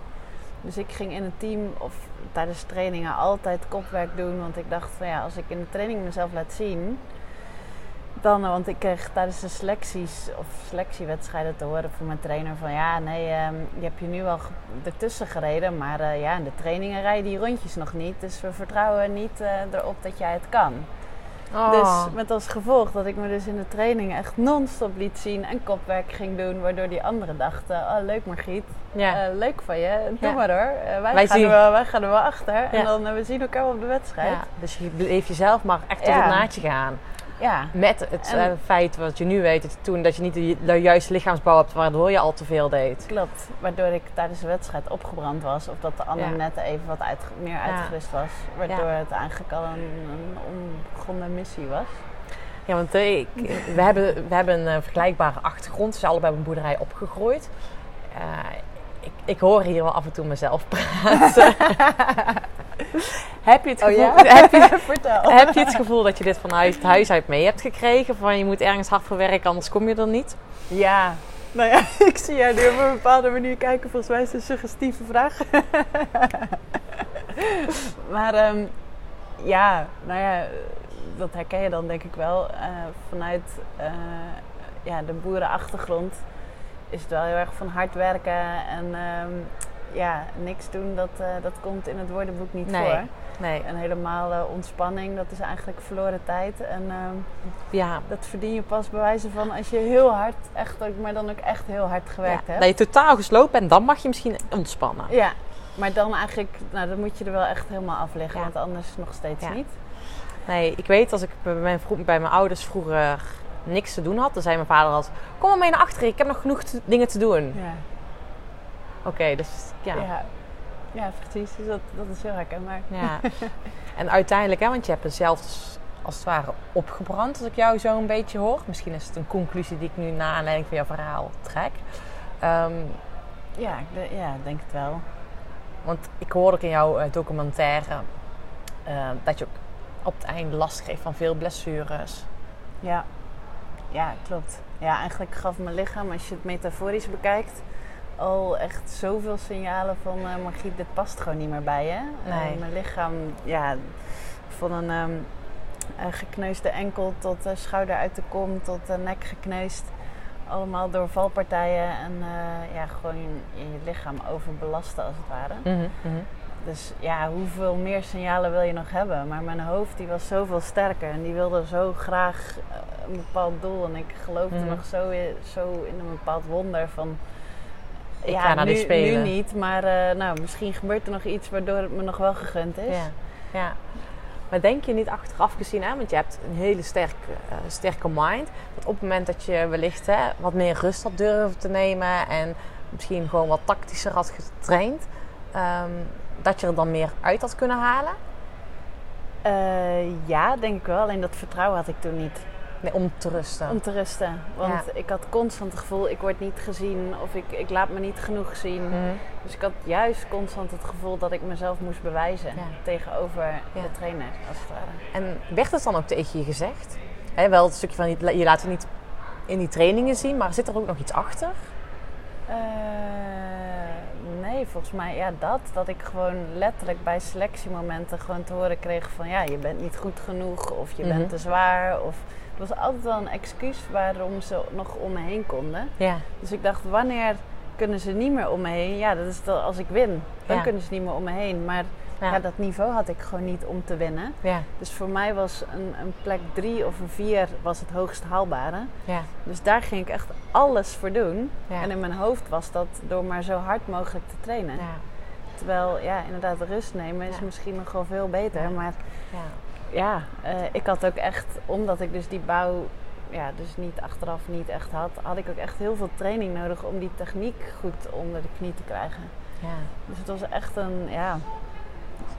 Dus ik ging in het team of tijdens trainingen altijd kopwerk doen. Want ik dacht van ja, als ik in de training mezelf laat zien. Dan, want ik kreeg tijdens de selecties of selectiewedstrijden te horen van mijn trainer van ja, nee, um, je hebt je nu wel ertussen gereden, maar uh, ja, in de trainingen rijden die rondjes nog niet. Dus we vertrouwen niet uh, erop dat jij het kan. Oh. Dus met als gevolg dat ik me dus in de training echt non-stop liet zien en kopwerk ging doen. Waardoor die anderen dachten, oh leuk Margriet, ja. uh, leuk van je, doe ja. maar hoor. Uh, wij, wij, gaan er wel, wij gaan er wel achter en dan uh, we zien elkaar op de wedstrijd. Dus je bleef jezelf maar echt tot het naadje gaan. Ja. Met het en, uh, feit wat je nu weet, dat toen dat je niet de, juiste lichaamsbouw hebt, waardoor je al te veel deed. Klopt, waardoor ik tijdens de wedstrijd opgebrand was, of dat de ander ja. net even wat uit, meer uitgerust was, waardoor het eigenlijk al een, een onbegonnen missie was. Ja, want uh, ik, we, hebben, we hebben een vergelijkbare achtergrond, we zijn allebei op een boerderij opgegroeid. Uh, ik, ik hoor hier wel af en toe mezelf praten. heb, je het gevoel, oh ja? heb, je, heb je het gevoel dat je dit vanuit het huis uit mee hebt gekregen? Van je moet ergens hard voor werken, anders kom je er niet? Ja. Nou ja, ik zie jou nu op een bepaalde manier kijken. Volgens mij is het een suggestieve vraag. maar um, ja, nou ja, dat herken je dan denk ik wel. Uh, vanuit uh, ja, de boerenachtergrond is het wel heel erg van hard werken en um, ja, niks doen. Dat, uh, dat komt in het woordenboek niet nee, voor. Nee. En helemaal uh, ontspanning, dat is eigenlijk verloren tijd. En um, ja. dat verdien je pas bewijzen van als je heel hard, echt, maar dan ook echt heel hard gewerkt ja, hebt. Dat je totaal gesloopt bent, dan mag je misschien ontspannen. Ja, maar dan eigenlijk, nou dan moet je er wel echt helemaal afleggen, ja. want anders nog steeds ja. niet. Nee, ik weet als ik bij mijn, bij mijn ouders vroeger niks te doen had, dan zei mijn vader altijd: Kom maar mee naar achteren, ik heb nog genoeg te, dingen te doen. Ja. Oké, okay, dus ja. ja. Ja, precies. Dus dat, dat is heel herkenbaar. Ja. en uiteindelijk, hè, want je hebt het zelf dus als het ware opgebrand, als ik jou zo een beetje hoor. Misschien is het een conclusie die ik nu na aanleiding van jouw verhaal trek. Um, ja, ik ja, denk het wel. Want ik hoorde ook in jouw uh, documentaire uh, dat je ook op het einde last kreeg van veel blessures. Ja. Ja, klopt. Ja, eigenlijk gaf mijn lichaam, als je het metaforisch bekijkt, al echt zoveel signalen van uh, Margriet, dit past gewoon niet meer bij je. Nee. Uh, mijn lichaam, ja, van een, um, eh, gekneusde enkel tot schouder uit de kom, tot nek gekneusd. Allemaal door valpartijen en ja, gewoon je, je, lichaam overbelasten als het ware. Mhm, mhm. Dus ja, hoeveel meer signalen wil je nog hebben? Maar mijn hoofd die was zoveel sterker en die wilde zo graag een bepaald doel. En ik geloofde mhm. nog zo in, zo in een bepaald wonder van ik ja, ga naar nu, die spelen. Nu niet, maar uh, nou, misschien gebeurt er nog iets waardoor het me nog wel gegund is. Ja, ja. Maar denk je niet achteraf gezien, hè, want je hebt een hele sterke, uh, sterke mind, dat op het moment dat je wellicht hè, wat meer rust had durven te nemen en misschien gewoon wat tactischer had getraind, um, dat je er dan meer uit had kunnen halen? Uh, ja, denk ik wel. Alleen dat vertrouwen had ik toen niet. Nee, om te rusten. Om te rusten. Want ik had constant het gevoel, ik word niet gezien of ik, ik laat me niet genoeg zien. Mhm. Dus ik had juist constant het gevoel dat ik mezelf moest bewijzen tegenover de trainer, als het ware. En werd het dan ook tegen je gezegd? wel het stukje van, je laat het niet in die trainingen zien, maar zit er ook nog iets achter? Uh, nee, volgens mij ja, dat. Dat ik gewoon letterlijk bij selectiemomenten gewoon te horen kreeg van ja, je bent niet goed genoeg of je bent mhm. te zwaar. Of was altijd wel een excuus waarom ze nog om me heen konden. Ja. Dus ik dacht, wanneer kunnen ze niet meer om me heen? Ja, dat is als ik win. Dan kunnen ze niet meer om me heen. Maar ja. dat niveau had ik gewoon niet om te winnen. Ja. Dus voor mij was een, een plek drie of een vier was het hoogst haalbare. Ja. Dus daar ging ik echt alles voor doen. En in mijn hoofd was dat door maar zo hard mogelijk te trainen. Terwijl, ja, inderdaad, rust nemen is misschien nog wel veel beter. Maar ja, uh, ik had ook echt, omdat ik dus die bouw ja, dus niet achteraf niet echt had, had ik ook echt heel veel training nodig om die techniek goed onder de knie te krijgen. Ja. Dus het was echt een, ja,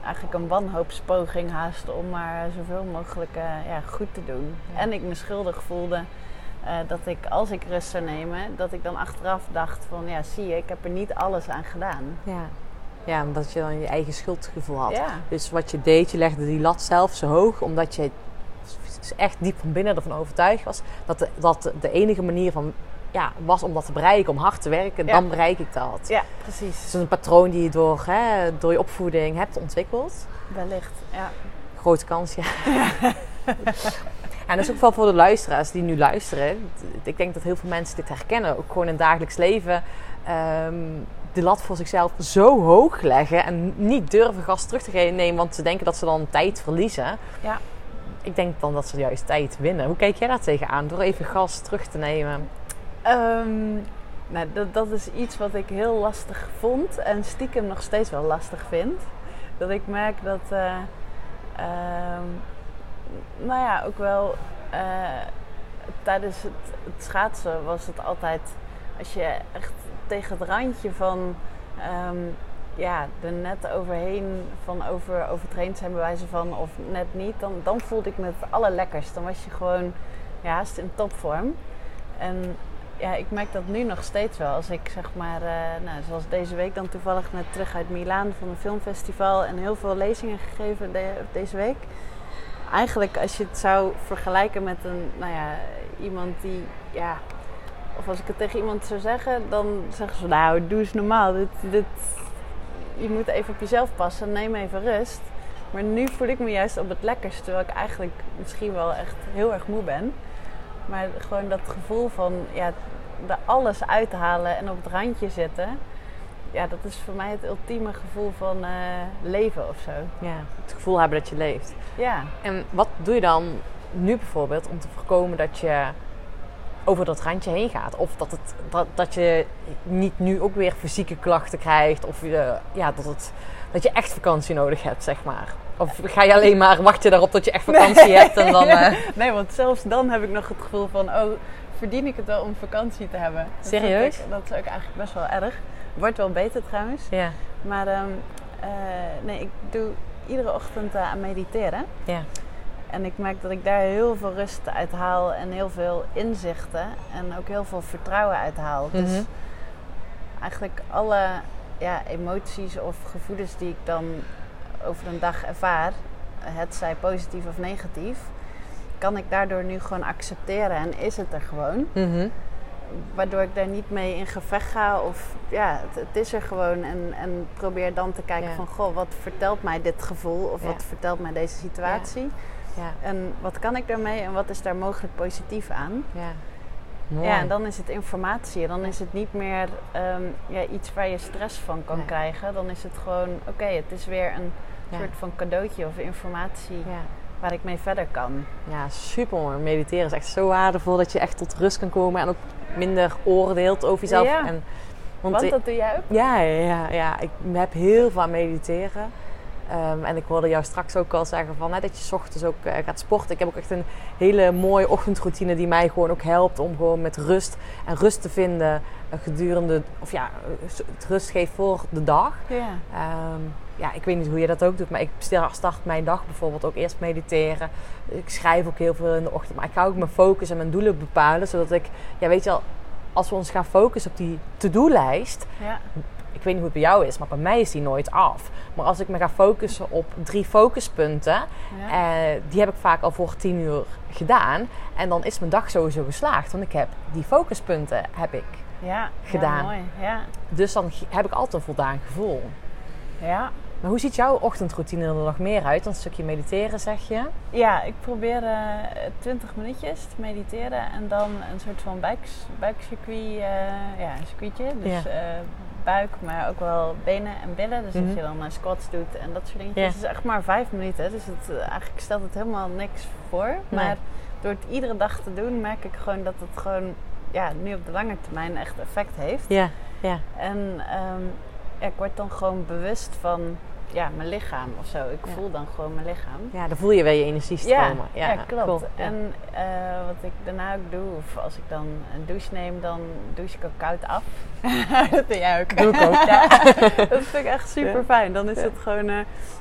eigenlijk een wanhoopspoging haast om maar zoveel mogelijk uh, ja, goed te doen. En ik me schuldig voelde uh, dat ik, als ik rust zou nemen, dat ik dan achteraf dacht van, ja, zie je, ik heb er niet alles aan gedaan. Ja. Ja, omdat je dan je eigen schuldgevoel had. Dus wat je deed, je legde die lat zelf zo hoog, omdat je echt diep van binnen ervan overtuigd was dat de, dat de enige manier van, ja, was om dat te bereiken, om hard te werken, dan bereik ik dat. Ja, precies. Het is een patroon die je door, hè, door je opvoeding hebt ontwikkeld. Wellicht, ja. Grote kans, ja. En dat is ook wel voor de luisteraars die nu luisteren. Ik denk dat heel veel mensen dit herkennen. Ook gewoon in het dagelijks leven. Ehm, de lat voor zichzelf zo hoog leggen en niet durven gas terug te nemen, want ze denken dat ze dan tijd verliezen. Ja. Ik denk dan dat ze juist tijd winnen. Hoe kijk jij daar tegenaan door even gas terug te nemen? Um, nou, dat, dat is iets wat ik heel lastig vond en stiekem nog steeds wel lastig vind. Dat ik merk dat, uh, nou ja, ook wel uh, tijdens het, het schaatsen was het altijd, als je echt tegen het randje van um, ja, er net overheen van over, overtraind zijn bij wijze van of net niet, dan, dan voelde ik me het allerlekkerst. Dan was je gewoon ja, haast in topvorm. En ja, ik merk dat nu nog steeds wel. Als ik zeg maar, uh, nou, zoals deze week dan toevallig net terug uit Milaan van een filmfestival en heel veel lezingen gegeven deze week. Eigenlijk als je het zou vergelijken met een, nou ja, iemand die ja, of als ik het tegen iemand zou zeggen, dan zeggen ze: Nou, doe eens normaal. Dit, dit, je moet even op jezelf passen, neem even rust. Maar nu voel ik me juist op het lekkerst, terwijl ik eigenlijk misschien wel echt heel erg moe ben. Maar gewoon dat gevoel van ja, er alles uithalen en op het randje zitten. Ja, dat is voor mij het ultieme gevoel van uh, leven of zo. Ja, het gevoel hebben dat je leeft. Ja. En wat doe je dan nu bijvoorbeeld om te voorkomen dat je over dat randje heen gaat. Of dat, het, dat, dat je niet nu ook weer fysieke klachten krijgt. Of je, ja, dat, het, dat je echt vakantie nodig hebt, zeg maar. Of ga je alleen maar, wacht je daarop tot je echt vakantie hebt en dan... Uh... Nee, want zelfs dan heb ik nog het gevoel van... Oh, verdien ik het wel om vakantie te hebben? Serieus? Dat, dat is ook eigenlijk best wel erg. Wordt wel beter trouwens. Ja. Maar um, nee, ik doe iedere ochtend uh, aan mediteren. Ja. En ik merk dat ik daar heel veel rust uit haal en heel veel inzichten en ook heel veel vertrouwen uit haal. Dus mhm. eigenlijk alle ja, emoties of gevoelens die ik dan over een dag ervaar, het zij positief of negatief, kan ik daardoor nu gewoon accepteren en is het er gewoon. Mhm. Waardoor ik daar niet mee in gevecht ga of ja, het, is er gewoon en, en probeer dan te kijken van goh, wat vertelt mij dit gevoel of wat vertelt mij deze situatie. Ja. En wat kan ik daarmee en wat is daar mogelijk positief aan? Ja. Mooi. Ja, en dan is het informatie. Dan is het niet meer ehm, ja, iets waar je stress van kan Nee. krijgen. Dan is het gewoon, oké, het is weer een Ja. soort van cadeautje of informatie Ja. waar ik mee verder kan. Ja, super mooi. Mediteren is echt zo waardevol dat je echt tot rust kan komen en ook minder oordeelt over jezelf. Ja. En, Want dat doe jij ook? ja, ja, ja, ja, ik heb heel veel aan mediteren. Ehm, en ik hoorde jou straks ook al zeggen van, hè, dat je 's ochtends ook eh, gaat sporten. Ik heb ook echt een hele mooie ochtendroutine die mij gewoon ook helpt om gewoon met rust en rust te vinden eh, gedurende, of ja, eh, het rust geeft voor de dag. Ja. Ehm, ja, ik weet niet hoe je dat ook doet, maar ik sta- start mijn dag bijvoorbeeld ook eerst mediteren. Ik schrijf ook heel veel in de ochtend, maar ik ga ook mijn focus en mijn doelen bepalen, zodat ik, ja, weet je wel, als we ons gaan focussen op die to-do-lijst, Ja. Ik weet niet hoe het bij jou is, maar bij mij is die nooit af. Maar als ik me ga focussen op drie focuspunten, Ja. eh, die heb ik vaak al voor tien uur gedaan, en dan is mijn dag sowieso geslaagd, want ik heb die focuspunten heb ik. ja. gedaan. Ja, mooi. Ja. Dus dan heb ik altijd een voldaan gevoel. Ja. Maar hoe ziet jouw ochtendroutine er nog meer uit? Een stukje mediteren, zeg je? ja, ik probeer eh 20 minuutjes te mediteren en dan een soort van buikcircuit, eh, ja, een circuitje. Dus Ja. Buik, maar ook wel benen en billen. Dus Mhm. dat je dan eh, squats doet en dat soort dingetjes. Ja. Het is echt maar vijf minuten, dus het, eh, eigenlijk stelt het helemaal niks voor. Nee. Maar door het iedere dag te doen, merk ik gewoon dat het gewoon ja, nu op de lange termijn echt effect heeft. Ja, ja. En ehm, ja, ik word dan gewoon bewust van ja, mijn lichaam of zo. Ik Ja. voel dan gewoon mijn lichaam. Ja, dan voel je weer je energie stromen. Ja, klopt. cool. Ja. En eh, wat ik daarna ook doe, of als ik dan een douche neem, dan douche ik ook koud af. dat doe jij ook. Doe ik ook, ja. dat vind ik echt super fijn. Dan is het gewoon. eh,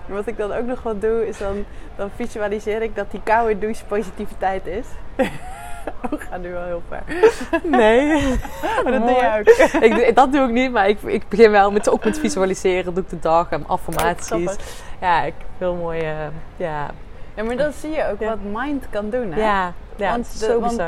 wat ik dan ook nog wat doe, is dan, dan visualiseer ik dat die koude douche positiviteit is. oh, ga nu wel heel ver. Nee. Maar dat doe jij ook. ik, dat doe ik niet, maar ik, ik begin wel met, ook met visualiseren. Doe ik de dag en affirmaties. Grappig. ja, ik veel mooie... ja, Ja, maar dan zie je ook Ja. wat mind kan doen. Hè? ja, ja, want, de- zo want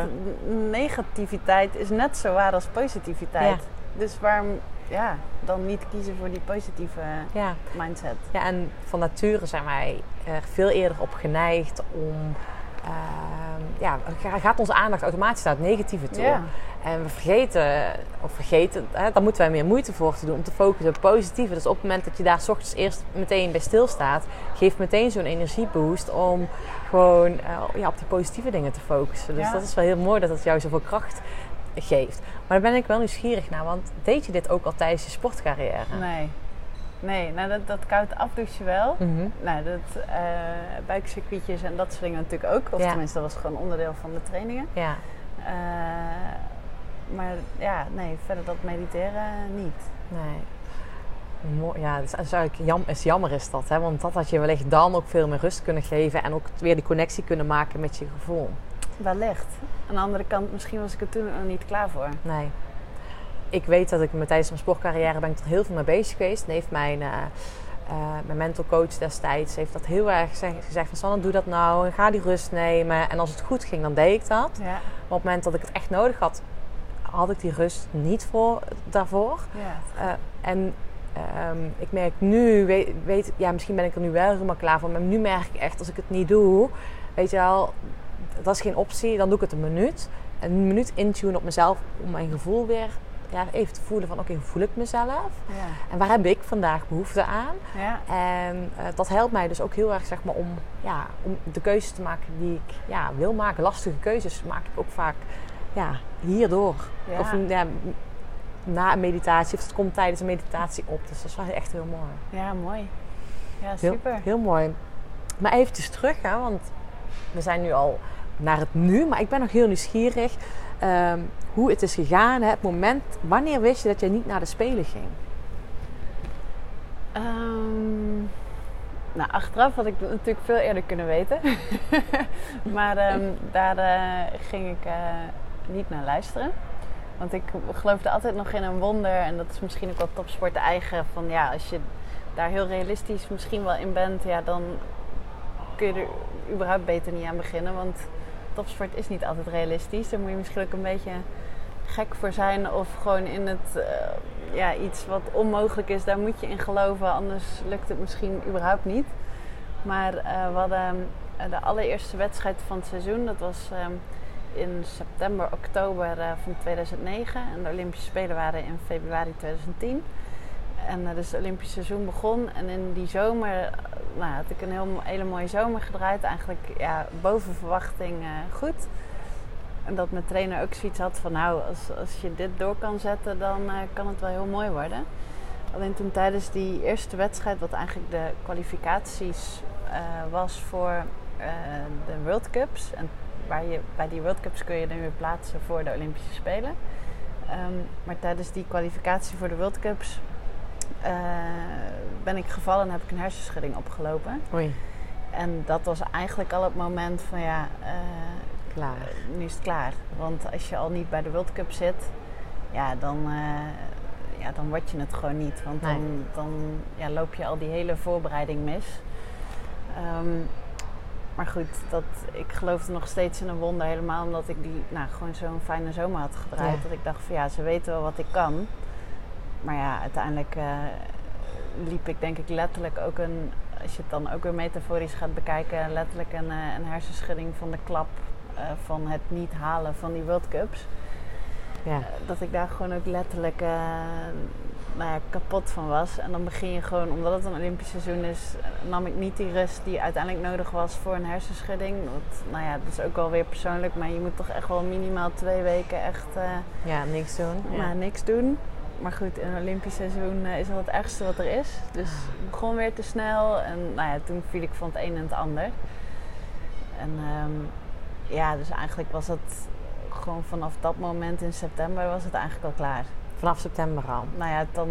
negativiteit is net zo waar als positiviteit. Ja. Dus waarom ja, dan niet kiezen voor die positieve Ja. mindset? ja, en van nature zijn wij er veel eerder op geneigd om... ehm, ja, ga- gaat onze aandacht automatisch naar het negatieve toe. Ja. En we vergeten, of vergeten, hè, daar moeten wij meer moeite voor te doen om te focussen op het positieve. Dus op het moment dat je daar s ochtends eerst meteen bij stilstaat, geeft meteen zo'n energieboost om gewoon eh, ja, op die positieve dingen te focussen. Dus Ja. dat is wel heel mooi dat het jou zoveel kracht geeft. Maar daar ben ik wel nieuwsgierig naar, want deed je dit ook al tijdens je sportcarrière? Nee. Nee, nou dat, dat koud afdouchen wel. Mhm. Nou, dat uh, buikcircuitjes en dat soort dingen natuurlijk ook. Of Ja. tenminste, dat was gewoon onderdeel van de trainingen. Ja. Eh, maar ja, nee, verder dat mediteren niet. Nee. Mooi, ja, dat is eigenlijk jam, is jammer is dat. Hè? Want dat had je wellicht dan ook veel meer rust kunnen geven. En ook weer die connectie kunnen maken met je gevoel. Wellicht. Aan de andere kant, misschien was ik er toen nog niet klaar voor. Nee. Ik weet dat ik me tijdens mijn sportcarrière ben ik er heel veel mee bezig geweest. En heeft mijn, eh, mijn mental coach destijds heeft dat heel erg gezegd, gezegd van Sanne, doe dat nou. En ga die rust nemen. En als het goed ging, dan deed ik dat. Ja. Maar op het moment dat ik het echt nodig had, had ik die rust niet voor, daarvoor. ja. Eh, en ehm, ik merk nu, weet, weet, ja, misschien ben ik er nu wel helemaal klaar voor. Maar nu merk ik echt, als ik het niet doe, weet je wel, dat is geen optie. Dan doe ik het een minuut. Een minuut intunen op mezelf om mijn gevoel weer ja, even te voelen van oké, hoe voel ik mezelf? Ja. En waar heb ik vandaag behoefte aan? Ja. En eh, dat helpt mij dus ook heel erg zeg maar, om, ja, om de keuzes te maken die ik ja, wil maken. Lastige keuzes maak ik ook vaak ja, hierdoor. Ja. Of ja, na een meditatie, of het komt tijdens een meditatie op. Dus dat is wel echt heel mooi. ja, mooi. Ja, Heel, super. heel mooi. Maar eventjes terug, hè, want we zijn nu al naar het nu. Maar ik ben nog heel nieuwsgierig ehm, hoe het is gegaan. Hè, het moment, wanneer wist je dat je niet naar de Spelen ging? Ehm, nou, achteraf had ik het natuurlijk veel eerder kunnen weten. maar ehm, daar eh, ging ik eh, niet naar luisteren. Want ik geloofde altijd nog in een wonder. En dat is misschien ook wel topsport eigen. Van ja, als je daar heel realistisch misschien wel in bent, ja, dan kun je er überhaupt beter niet aan beginnen. Want topsport is niet altijd realistisch. Daar moet je misschien ook een beetje gek voor zijn. Of gewoon in het, eh, ja, iets wat onmogelijk is, daar moet je in geloven. Anders lukt het misschien überhaupt niet. Maar eh, we hadden eh, de allereerste wedstrijd van het seizoen. Dat was ehm, in september, oktober van 2009. En de Olympische Spelen waren in februari 2010. En uh, dus het Olympische seizoen begon. En in die zomer nou, had ik een heel, hele mooie zomer gedraaid. Eigenlijk ja, boven verwachting goed. En dat mijn trainer ook zoiets had van nou, als, als je dit door kan zetten, dan kan het wel heel mooi worden. Alleen toen tijdens die eerste wedstrijd, wat eigenlijk de kwalificaties was voor de World Cups. En waar je, bij die World Cups kun je dan weer plaatsen voor de Olympische Spelen. Ehm, maar tijdens die kwalificatie voor de World Cups uh, ben ik gevallen en heb ik een hersenschudding opgelopen. Oei. En dat was eigenlijk al het moment van ja, uh, klaar. nu is het klaar. Want als je al niet bij de World Cup zit, ja, dan, uh, ja, dan word je het gewoon niet. Want nee. dan, dan ja, loop je al die hele voorbereiding mis. Um, maar goed, dat, ik geloofde nog steeds in een wonder. Helemaal omdat ik die, nou, gewoon zo'n fijne zomer had gedraaid. Dat ik dacht van ja, ze weten wel wat ik kan. Maar ja, uiteindelijk uh, liep ik denk ik letterlijk ook een... Als je het dan ook weer metaforisch gaat bekijken... letterlijk een, uh, een hersenschudding van de klap... Uh, van het niet halen van die World Cups. Ja. dat ik daar gewoon ook letterlijk nou ja, kapot van was. En dan begin je gewoon, omdat het een Olympisch seizoen is, nam ik niet die rust die uiteindelijk nodig was voor een hersenschudding. Want, nou ja, dat is ook wel weer persoonlijk, maar je moet toch echt wel minimaal twee weken echt... Uh, ja, niks doen. Ja. Nou, niks doen. Maar goed, in een Olympisch seizoen uh, is dat het ergste wat er is. Dus ik begon weer te snel en nou ja, toen viel ik van het een en het ander. En um, ja, dus eigenlijk was het gewoon vanaf dat moment in september was het eigenlijk al klaar. Vanaf september al? Nou ja, dan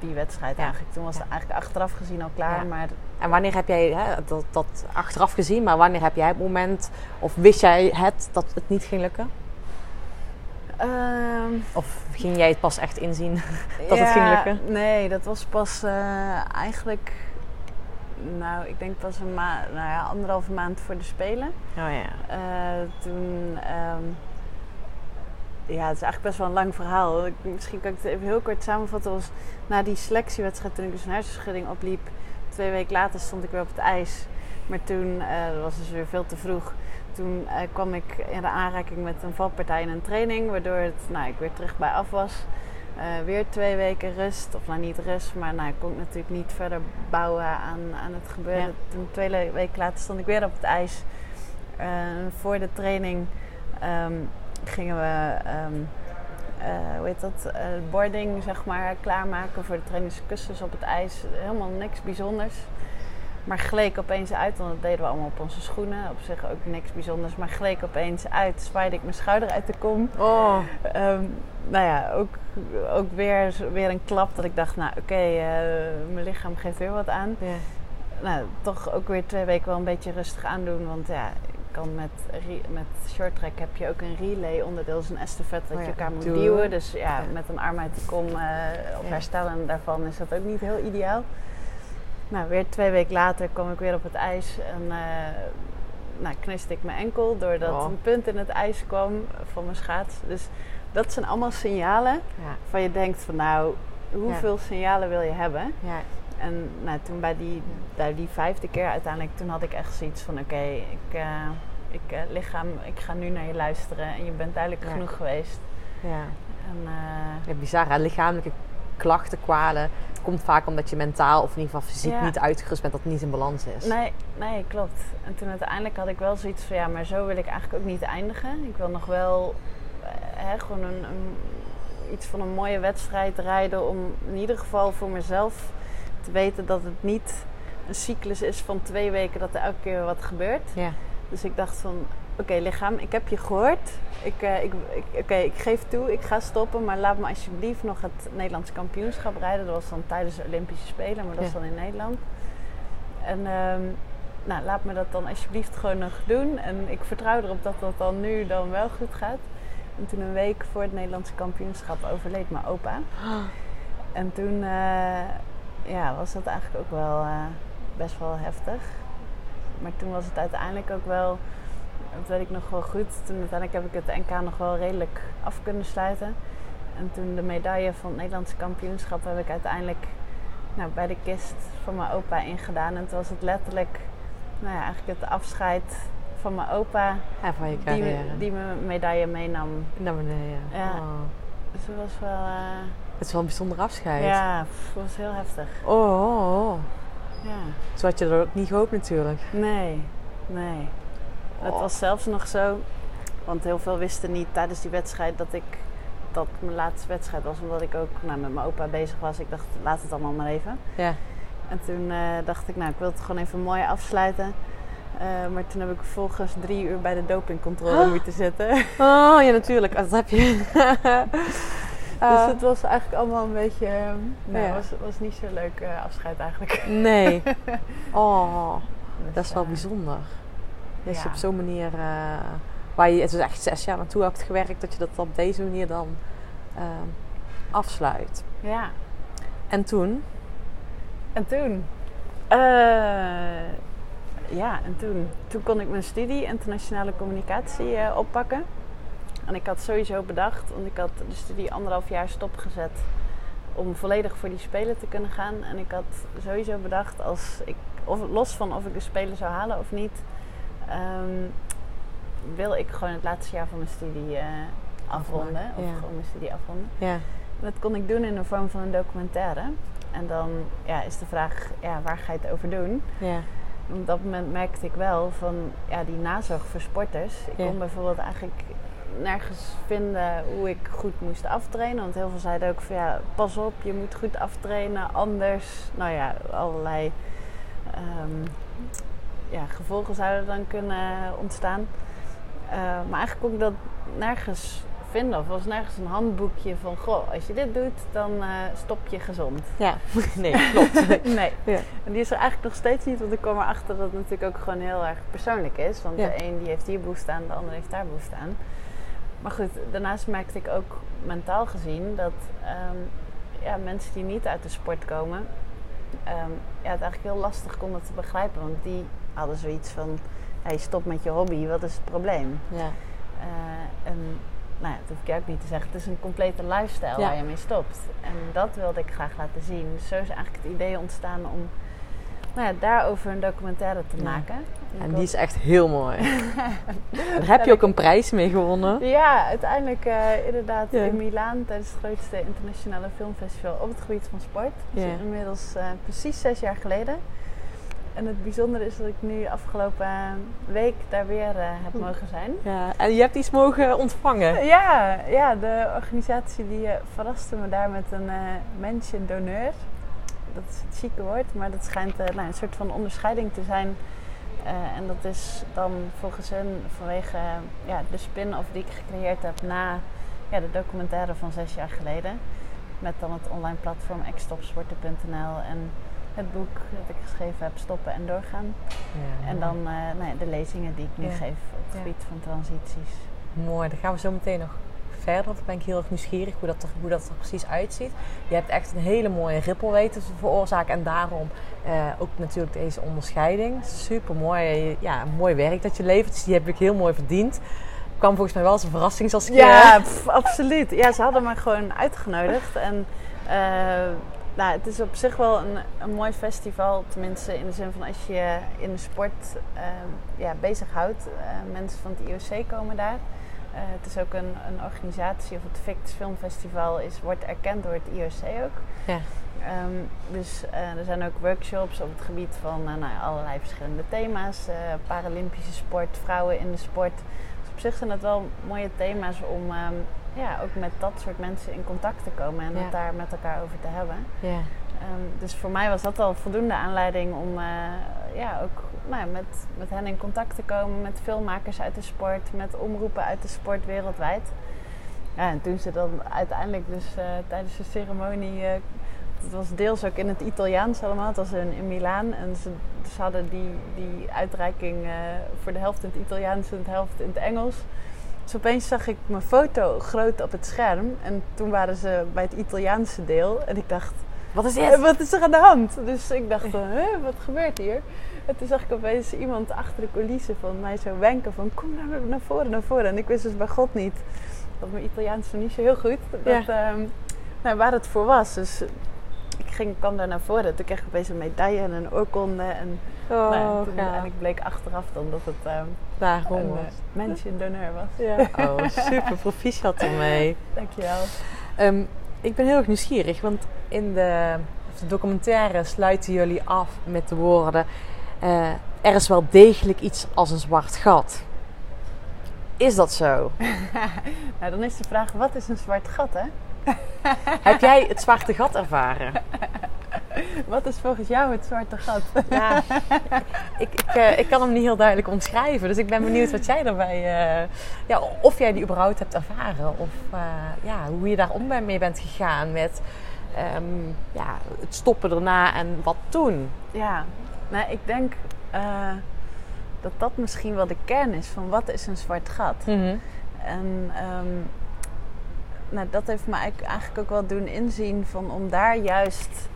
die wedstrijd eigenlijk. Toen was het eigenlijk achteraf gezien al klaar. Maar en wanneer heb jij hè, dat, dat achteraf gezien, maar wanneer heb jij het moment, of wist jij het dat het niet ging lukken? Um, of ging jij het pas echt inzien dat het ging lukken? Nee, dat was pas uh, eigenlijk, nou, ik denk pas een maand, nou ja, anderhalve maand voor de Spelen. Oh ja. Uh, toen. Um, ja, het is eigenlijk best wel een lang verhaal. Ik, misschien kan ik het even heel kort samenvatten. Was na die selectiewedstrijd, toen ik dus een hersenschudding opliep, twee weken later stond ik weer op het ijs. Maar toen, uh, dat was dus weer veel te vroeg. Toen uh, kwam ik in de aanraking met een valpartij in een training, waardoor het, nou, ik weer terug bij af was. Uh, weer twee weken rust, of nou niet rust, maar nou, ik kon natuurlijk niet verder bouwen aan, aan het gebeuren. Ja. Toen twee weken later stond ik weer op het ijs. voor de training um, gingen we, um, uh, hoe heet dat, uh, boarding zeg maar klaarmaken voor de trainingskussens op het ijs. Helemaal niks bijzonders. Maar gleek opeens uit, want dat deden we allemaal op onze schoenen. Op zich ook niks bijzonders. Maar gleek opeens uit, zwaaide ik mijn schouder uit de kom. Oh. Um, nou ja, ook, ook weer, weer een klap dat ik dacht, nou oké, okay, uh, mijn lichaam geeft weer wat aan. Yeah. Nou, toch ook weer twee weken wel een beetje rustig aandoen. Want ja, kan met, met short track heb je ook een relay onderdeel, is een estafette dat oh ja, je elkaar moet duwen. Dus ja, ja, met een arm uit de kom uh, of herstellen daarvan is dat ook niet heel ideaal. Nou, weer twee weken later kwam ik weer op het ijs en uh, nou, kniste ik mijn enkel doordat oh. een punt in het ijs kwam van mijn schaats. Dus dat zijn allemaal signalen ja. van je denkt van nou, hoeveel signalen wil je hebben? Ja. En nou, toen bij die, bij die vijfde keer uiteindelijk, toen had ik echt zoiets van oké, okay, ik, uh, ik uh, lichaam, ik ga nu naar je luisteren en je bent duidelijk genoeg geweest. Ja. En, uh, ja, bizar hè? lichamelijke klachten, kwalen, komt vaak omdat je mentaal of in ieder geval fysiek ja. niet uitgerust bent, dat het niet in balans is. Nee, nee, klopt. En toen uiteindelijk had ik wel zoiets van ja, maar zo wil ik eigenlijk ook niet eindigen. Ik wil nog wel hè, gewoon een, een, iets van een mooie wedstrijd rijden om in ieder geval voor mezelf te weten dat het niet een cyclus is van twee weken dat er elke keer wat gebeurt. Ja. Dus ik dacht van, oké okay, lichaam, ik heb je gehoord. Ik, uh, ik, ik, oké, okay, ik geef toe, ik ga stoppen, maar laat me alsjeblieft nog het Nederlands kampioenschap rijden. Dat was dan tijdens de Olympische Spelen, maar dat ja. is dan in Nederland. En um, nou, laat me dat dan alsjeblieft gewoon nog doen. En ik vertrouw erop dat dat dan nu dan wel goed gaat. En toen een week voor het Nederlandse kampioenschap overleed mijn opa. Oh. En toen... Uh, ja, was dat eigenlijk ook wel uh, best wel heftig. Maar toen was het uiteindelijk ook wel, dat weet ik nog wel goed. Toen uiteindelijk heb ik het NK nog wel redelijk af kunnen sluiten. En toen de medaille van het Nederlandse kampioenschap heb ik uiteindelijk nou, bij de kist van mijn opa ingedaan. En toen was het letterlijk nou ja, eigenlijk het afscheid van mijn opa. Ja, van je Die, die mijn medaille meenam. Naar beneden. Ja. Oh. Dus dat was wel... eh, Het is wel een bijzonder afscheid. ja, dat was heel heftig. Oh, oh, oh. Ja. Zo had je dat ook niet gehoopt natuurlijk. Nee, nee. Het was zelfs nog zo, want heel veel wisten niet tijdens die wedstrijd dat ik dat mijn laatste wedstrijd was, omdat ik ook nou, met mijn opa bezig was. Ik dacht, laat het allemaal maar even. Ja. En toen eh, dacht ik, nou, ik wil het gewoon even mooi afsluiten. Eh, maar toen heb ik vervolgens drie uur bij de dopingcontrole moeten zitten. Oh, ja natuurlijk. Dat heb je. dus Ah. het was eigenlijk allemaal een beetje, eh, nee, Ja. was, was niet zo leuk eh, afscheid eigenlijk. Nee. Oh, Dus, dat is wel bijzonder. Je ja. op zo'n manier, eh, waar je het is echt zes jaar naartoe hebt gewerkt, dat je dat op deze manier dan ehm, afsluit. Ja, En toen? En toen? Eh, ja, en toen? Toen kon ik mijn studie internationale communicatie eh, oppakken. En ik had sowieso bedacht, want ik had de studie anderhalf jaar stopgezet om volledig voor die spelen te kunnen gaan. En ik had sowieso bedacht, als ik, of, los van of ik de spelen zou halen of niet, ehm, wil ik gewoon het laatste jaar van mijn studie eh, afronden. Afmaken, Of ja. gewoon mijn studie afronden. Ja. Dat kon ik doen in de vorm van een documentaire. En dan ja, is de vraag, ja, waar ga je het over doen? Ja. Op dat moment merkte ik wel van ja, die nazorg voor sporters. Ik kon bijvoorbeeld eigenlijk nergens vinden hoe ik goed moest aftrainen. Want heel veel zeiden ook van ja, pas op, je moet goed aftrainen. Anders, nou ja, allerlei ehm, ja, gevolgen zouden dan kunnen ontstaan. Eh, maar eigenlijk kon ik dat nergens vinden. Of was nergens een handboekje van, goh, als je dit doet, dan eh, stop je gezond. Ja. Nee, klopt. nee. Ja. En die is er eigenlijk nog steeds niet, want ik kwam erachter dat het natuurlijk ook gewoon heel erg persoonlijk is. Want Ja. de een die heeft hier behoefte aan, de ander heeft daar behoefte aan. Maar goed, daarnaast merkte ik ook mentaal gezien dat ehm, ja, mensen die niet uit de sport komen, ehm, ja, het eigenlijk heel lastig konden te begrijpen. Want die hadden zoiets van, je stopt met je hobby, wat is het probleem? Ja. Eh, en nou ja, dat hoef ik ook niet te zeggen. Het is een complete lifestyle Ja. waar je mee stopt. En dat wilde ik graag laten zien. Dus zo is eigenlijk het idee ontstaan om nou ja, daarover een documentaire te Ja. maken. En die is echt heel mooi. Daar heb je ook een prijs mee gewonnen. Ja, uiteindelijk eh, inderdaad Ja. in Milaan tijdens het grootste internationale filmfestival op het gebied van sport. Dus inmiddels eh, precies zes jaar geleden. En het bijzondere is dat ik nu afgelopen week daar weer eh, heb mogen zijn. Ja. En je hebt iets mogen ontvangen. Ja, ja, de organisatie die eh, verraste me daar met een eh mention d'honneur. Dat is het chique woord, maar dat schijnt eh, nou, een soort van onderscheiding te zijn. Eh, en dat is dan volgens hen vanwege eh, ja, de spin-off die ik gecreëerd heb na ja, de documentaire van zes jaar geleden. Met dan het online platform xstopsporten.nl en het boek dat ik geschreven heb, Stoppen en Doorgaan. Ja, En dan eh, nou ja, de lezingen die ik nu Ja. geef op het Ja. gebied van transities. Mooi, dan gaan we zo meteen nog verder. Want dan ben ik heel erg nieuwsgierig hoe dat, er, hoe dat er precies uitziet. Je hebt echt een hele mooie rippel weten te veroorzaken. En daarom eh, ook natuurlijk deze onderscheiding. Super mooi. Ja, een mooi werk dat je levert. Dus die heb ik heel mooi verdiend. Kwam volgens mij wel als een verrassing zoals ik Ja, eh, pff, absoluut. Ja, ze hadden me gewoon uitgenodigd. En eh, nou, het is op zich wel een, een mooi festival. Tenminste, in de zin van als je je in de sport eh, ja, bezighoudt. Eh, mensen van het IOC komen daar. Eh, het is ook een, een organisatie, of het Victs Filmfestival is, wordt erkend door het IOC ook. Ja. Ehm, dus eh, er zijn ook workshops op het gebied van nou allerlei verschillende thema's. Paralympische sport, vrouwen in de sport. Dus op zich zijn dat wel mooie thema's om ehm, ja, ook met dat soort mensen in contact te komen en Ja. het daar met elkaar over te hebben. ja. Ehm, dus voor mij was dat al voldoende aanleiding om eh, ja, ook nou ja, met, met hen in contact te komen, met filmmakers uit de sport, met omroepen uit de sport wereldwijd. Ja, en toen ze dan uiteindelijk dus eh, tijdens de ceremonie, eh, het was deels ook in het Italiaans allemaal, het was in, in Milaan en ze, ze hadden die, die uitreiking voor de helft in het Italiaans en de helft in het Engels. Dus opeens zag ik mijn foto groot op het scherm en toen waren ze bij het Italiaanse deel en ik dacht, Wat is dit? wat is er aan de hand? Dus ik dacht, wat gebeurt hier? En toen zag ik opeens iemand achter de coulissen van mij zo wenken van kom naar, naar voren, naar voren. En ik wist dus bij God niet, dat mijn Italiaans nog niet zo heel goed, dat, Ja. ehm, nou, waar het voor was. Dus ging, kwam daar naar voren. Toen kreeg ik opeens een medaille en een oorkonde. En Oh, nou ja, toen uiteindelijk bleek achteraf dan dat het ehm, Daarom een was. uh, mention-doneur was. Ja. Oh, super proficiat ermee. Dankjewel. Ehm, ik ben heel erg nieuwsgierig, want in de, de documentaire sluiten jullie af met de woorden: eh, Er is wel degelijk iets als een zwart gat. Is dat zo? nou, dan is de vraag, wat is een zwart gat, hè? Heb jij het zwarte gat ervaren? Wat is volgens jou het zwarte gat? Ja, ik, ik, eh, ik kan hem niet heel duidelijk omschrijven. Dus ik ben benieuwd wat jij daarbij... eh, ja, of jij die überhaupt hebt ervaren. Of eh, ja, hoe je daar om mee bent gegaan met ehm, ja, het stoppen erna en wat toen. Ja, nou, ik denk dat dat misschien wel de kern is van wat is een zwart gat. Mhm. En ehm, nou, dat heeft me eigenlijk, ook wel doen inzien van om daar juist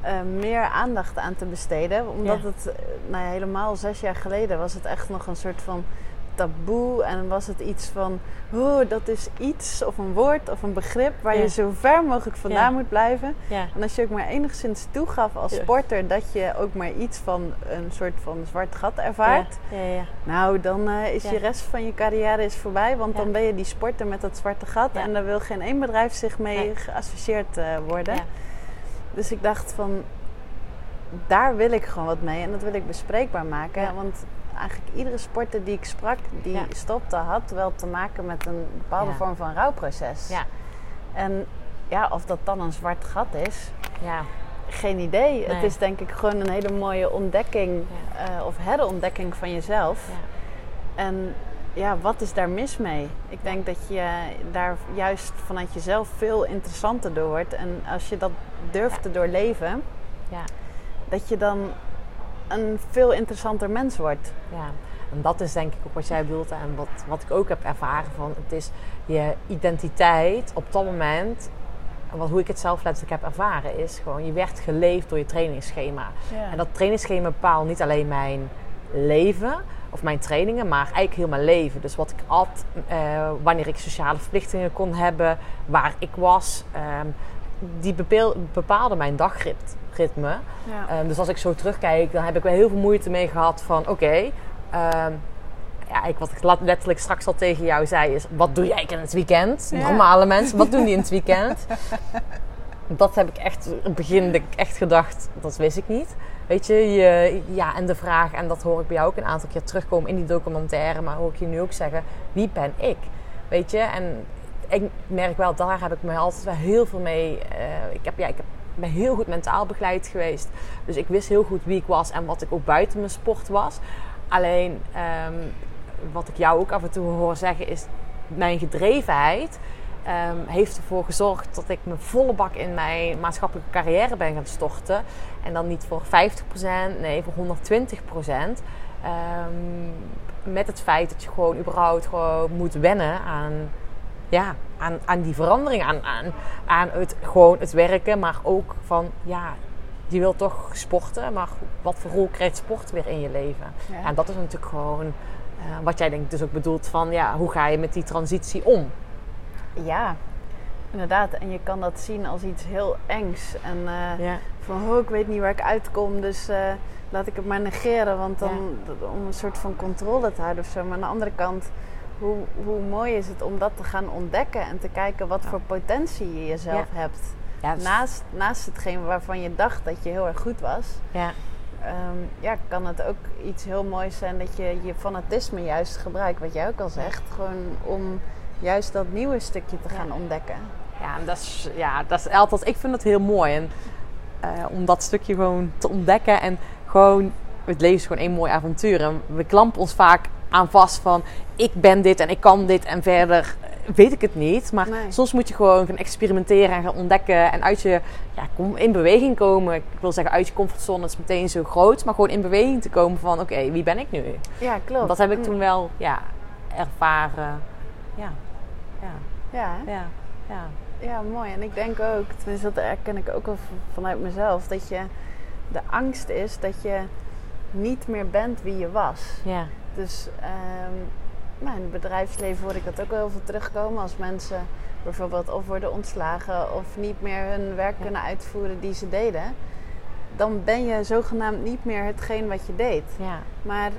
eh, meer aandacht aan te besteden. Omdat Ja. het, eh, nou ja, helemaal zes jaar geleden was het echt nog een soort van taboe. En was het iets van, oh, dat is iets of een woord of een begrip waar Ja. je zo ver mogelijk vandaan Ja. moet blijven. Ja. En als je ook maar enigszins toegaf als sporter dat je ook maar iets van een soort van zwart gat ervaart. Ja, ja, ja. Nou, dan eh, is je rest van je carrière is voorbij. Want dan ben je die sporter met dat zwarte gat. En daar wil geen één bedrijf zich mee Nee. geassocieerd eh, worden. Dus ik dacht van, daar wil ik gewoon wat mee. En dat wil ik bespreekbaar maken. Want eigenlijk iedere sporter die ik sprak, die Ja. stopte, had wel te maken met een bepaalde Ja. vorm van rouwproces. Ja. En ja, of dat dan een zwart gat is, Ja. geen idee. Nee. Het is denk ik gewoon een hele mooie ontdekking eh, of herontdekking van jezelf. Ja. En ja, wat is daar mis mee? Ik denk dat je daar juist vanuit jezelf veel interessanter door wordt. En als je dat durft te doorleven, Ja. dat je dan een veel interessanter mens wordt. Ja, en dat is denk ik ook wat jij bedoelt en wat, wat ik ook heb ervaren van het is je identiteit op dat moment, en wat, hoe ik het zelf letterlijk heb ervaren, is gewoon je werd geleefd door je trainingsschema. Ja. En dat trainingsschema bepaalt niet alleen mijn leven of mijn trainingen, maar eigenlijk heel mijn leven. Dus wat ik at, eh, wanneer ik sociale verplichtingen kon hebben, waar ik was, ehm, die bepaalde mijn dagritme. ja. Ehm, dus als ik zo terugkijk, dan heb ik wel heel veel moeite mee gehad van oké. ehm, ja, ik, wat ik letterlijk straks al tegen jou zei is, wat doe jij in het weekend? Ja. Normale mensen, wat doen die in het weekend? dat heb ik echt, in het begin echt gedacht, dat wist ik niet. Weet je, je, ja, en de vraag, en dat hoor ik bij jou ook een aantal keer terugkomen in die documentaire, maar hoor ik je nu ook zeggen, wie ben ik? Weet je, en ik merk wel, daar heb ik me altijd wel heel veel mee. eh, ik, heb, ja, ik heb, ben heel goed mentaal begeleid geweest. Dus ik wist heel goed wie ik was en wat ik ook buiten mijn sport was. Alleen ehm, wat ik jou ook af en toe hoor zeggen is: mijn gedrevenheid ehm, heeft ervoor gezorgd dat ik me volle bak in mijn maatschappelijke carrière ben gaan storten. En dan niet voor 50%, nee, voor 120%. Ehm, met het feit dat je gewoon überhaupt gewoon moet wennen aan ja, aan, aan die verandering, aan, aan, aan het, gewoon het werken, maar ook van, ja, je wilt toch sporten, maar wat voor rol krijgt sport weer in je leven? Ja. En dat is natuurlijk gewoon eh, wat jij denk ik dus ook bedoelt van, ja, hoe ga je met die transitie om? Ja, inderdaad. En je kan dat zien als iets heel engs. En eh, Ja, van, oh, ik weet niet waar ik uitkom, dus eh, laat ik het maar negeren. Want dan, om een soort van controle te houden of zo. Maar aan de andere kant, hoe, hoe mooi is het om dat te gaan ontdekken en te kijken wat Ja. voor potentie je jezelf hebt. ja, Naast, naast hetgeen waarvan je dacht dat je heel erg goed was, ja, ehm, ja, kan het ook iets heel moois zijn dat je je fanatisme juist gebruikt. Wat jij ook al zegt, gewoon om juist dat nieuwe stukje te gaan ontdekken. ja, en dat is, ja, dat is altijd, ik vind het heel mooi. En eh, om dat stukje gewoon te ontdekken en gewoon, het leven is gewoon één mooi avontuur. En we klampen ons vaak aan vast van, ik ben dit en ik kan dit en verder eh, weet ik het niet. Maar Nee. soms moet je gewoon gaan experimenteren en gaan ontdekken en uit je, ja, kom- in beweging komen. Ik wil zeggen, uit je comfortzone is meteen zo groot, maar gewoon in beweging te komen van, oké, wie ben ik nu? Ja, klopt. Dat heb ik En- toen wel, ja, ervaren. Ja, ja, Ja, ja, ja. Ja, mooi. En ik denk ook, tenminste dat herken ik ook wel vanuit mezelf, dat je de angst is dat je niet meer bent wie je was. ja. Dus ehm, nou, in het bedrijfsleven hoor ik dat ook wel heel veel terugkomen. Als mensen bijvoorbeeld of worden ontslagen of niet meer hun werk kunnen uitvoeren die ze deden. Dan ben je zogenaamd niet meer hetgeen wat je deed. Ja. Maar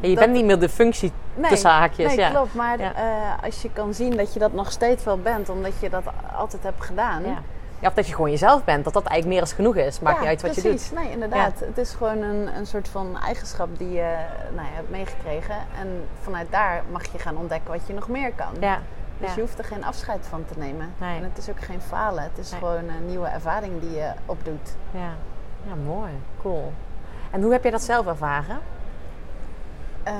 Ja, je dat- bent niet meer de functie Nee, tussen haakjes. Nee, ja. klopt. Maar Ja. eh, als je kan zien dat je dat nog steeds wel bent, omdat je dat altijd hebt gedaan. Ja. Ja, of dat je gewoon jezelf bent, dat dat eigenlijk meer als genoeg is. Maakt Ja, niet uit wat je precies. doet. Nee, inderdaad. Het is gewoon een, een soort van eigenschap die je nou ja, hebt meegekregen. En vanuit daar mag je gaan ontdekken wat je nog meer kan. Ja. Dus ja. je hoeft er geen afscheid van te nemen. Nee. En het is ook geen falen. Het is Nee. gewoon een nieuwe ervaring die je opdoet. Ja. ja, mooi. Cool. En hoe heb je dat zelf ervaren? Eh,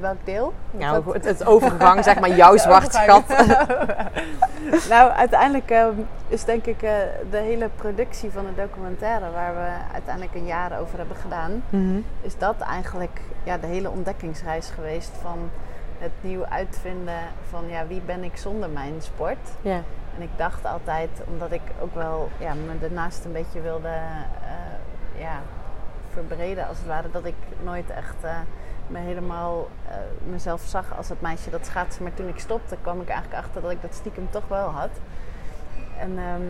welk deel? Nou, Wat- het, overgang, zeg maar, jouw zwart gat. nou, uiteindelijk ehm, is denk ik eh, de hele productie van de documentaire, waar we uiteindelijk een jaar over hebben gedaan, Mhm. is dat eigenlijk ja, de hele ontdekkingsreis geweest van het nieuw uitvinden van ja, wie ben ik zonder mijn sport. En ik dacht altijd, omdat ik ook wel ja, me daarnaast een beetje wilde eh, ja, verbreden als het ware, dat ik nooit echt me helemaal eh, mezelf zag als het meisje dat schaatsen. Maar toen ik stopte, kwam ik eigenlijk achter dat ik dat stiekem toch wel had. En ehm,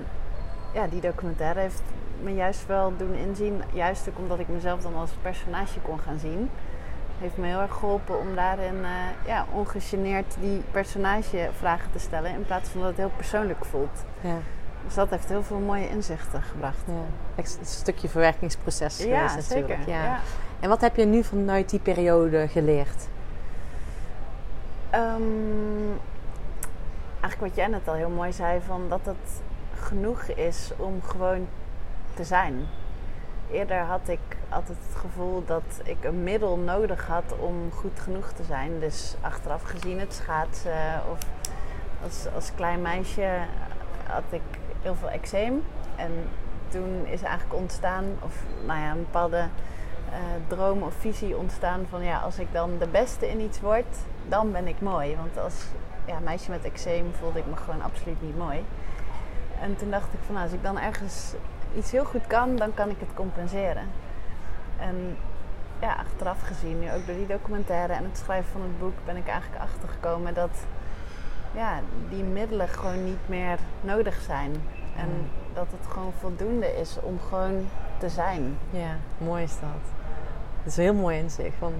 ja, die documentaire heeft me juist wel doen inzien, juist ook omdat ik mezelf dan als personage kon gaan zien. Heeft me heel erg geholpen om daarin eh, ja, ongegeneerd die personage vragen te stellen. In plaats van dat het heel persoonlijk voelt. Ja. Dus dat heeft heel veel mooie inzichten gebracht. ja. Een stukje verwerkingsproces Ja, geweest natuurlijk. zeker. Ja. Ja. En wat heb je nu vanuit die periode geleerd? Ehm, eigenlijk wat jij net al heel mooi zei, van dat het genoeg is om gewoon te zijn. Eerder had ik altijd het gevoel dat ik een middel nodig had om goed genoeg te zijn. Dus achteraf gezien het schaatsen of als, als klein meisje had ik heel veel eczeem. En toen is eigenlijk ontstaan, of nou ja, een bepaalde eh, droom of visie ontstaan van ja, als ik dan de beste in iets word, dan ben ik mooi. Want als ja, meisje met eczeem voelde ik me gewoon absoluut niet mooi. En toen dacht ik van nou, als ik dan ergens iets heel goed kan, dan kan ik het compenseren. En ja, achteraf gezien, nu ook door die documentaire en het schrijven van het boek, ben ik eigenlijk achtergekomen dat ja, die middelen gewoon niet meer nodig zijn. En Mm. dat het gewoon voldoende is om gewoon te zijn. Ja, mooi is dat. Dat is een heel mooi inzicht. Want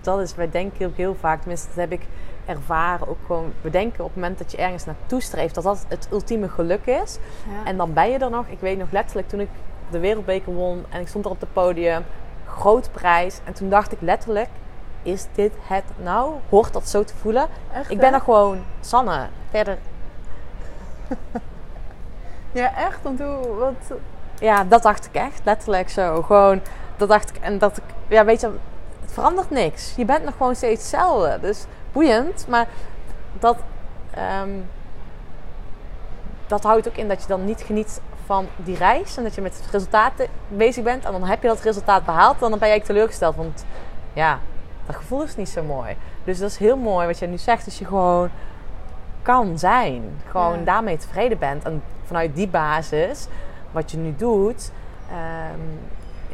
dat is, wij denken ook heel vaak, tenminste dat heb ik ervaren ook gewoon. We denken op het moment dat je ergens naartoe streeft, dat dat het ultieme geluk is. Ja. En dan ben je er nog. Ik weet nog letterlijk toen ik de wereldbeker won en ik stond er op het podium. Groot prijs. En toen dacht ik letterlijk, is dit het nou? Hoort dat zo te voelen? Echt, Ik ben er gewoon Sanne. Verder, Ja, echt? Want hoe, wat... ja, dat dacht ik echt. Letterlijk zo. Gewoon, dat dacht ik. En dat ik, ja, weet je, het verandert niks. Je bent nog gewoon steeds hetzelfde. Dus boeiend. Maar dat, ehm, dat houdt ook in dat je dan niet geniet van die reis. En dat je met resultaten bezig bent. En dan heb je dat resultaat behaald. Dan ben je eigenlijk teleurgesteld. Want ja, dat gevoel is niet zo mooi. Dus dat is heel mooi wat jij nu zegt. Dat je gewoon kan zijn. Gewoon Ja. daarmee tevreden bent. En vanuit die basis, wat je nu doet ehm,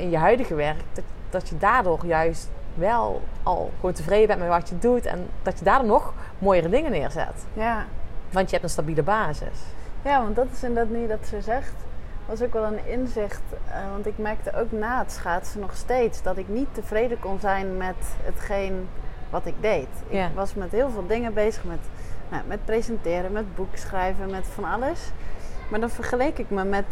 in je huidige werk, dat, dat je daardoor juist wel al gewoon tevreden bent met wat je doet. En dat je daardoor nog mooiere dingen neerzet. Ja. Want je hebt een stabiele basis. ja, want dat is inderdaad nu dat ze zegt, was ook wel een inzicht. eh, want ik merkte ook na het schaatsen nog steeds dat ik niet tevreden kon zijn met hetgeen wat ik deed. Ja. Ik was met heel veel dingen bezig, met, nou, met presenteren, met boek schrijven, met van alles. Maar dan vergeleek ik me met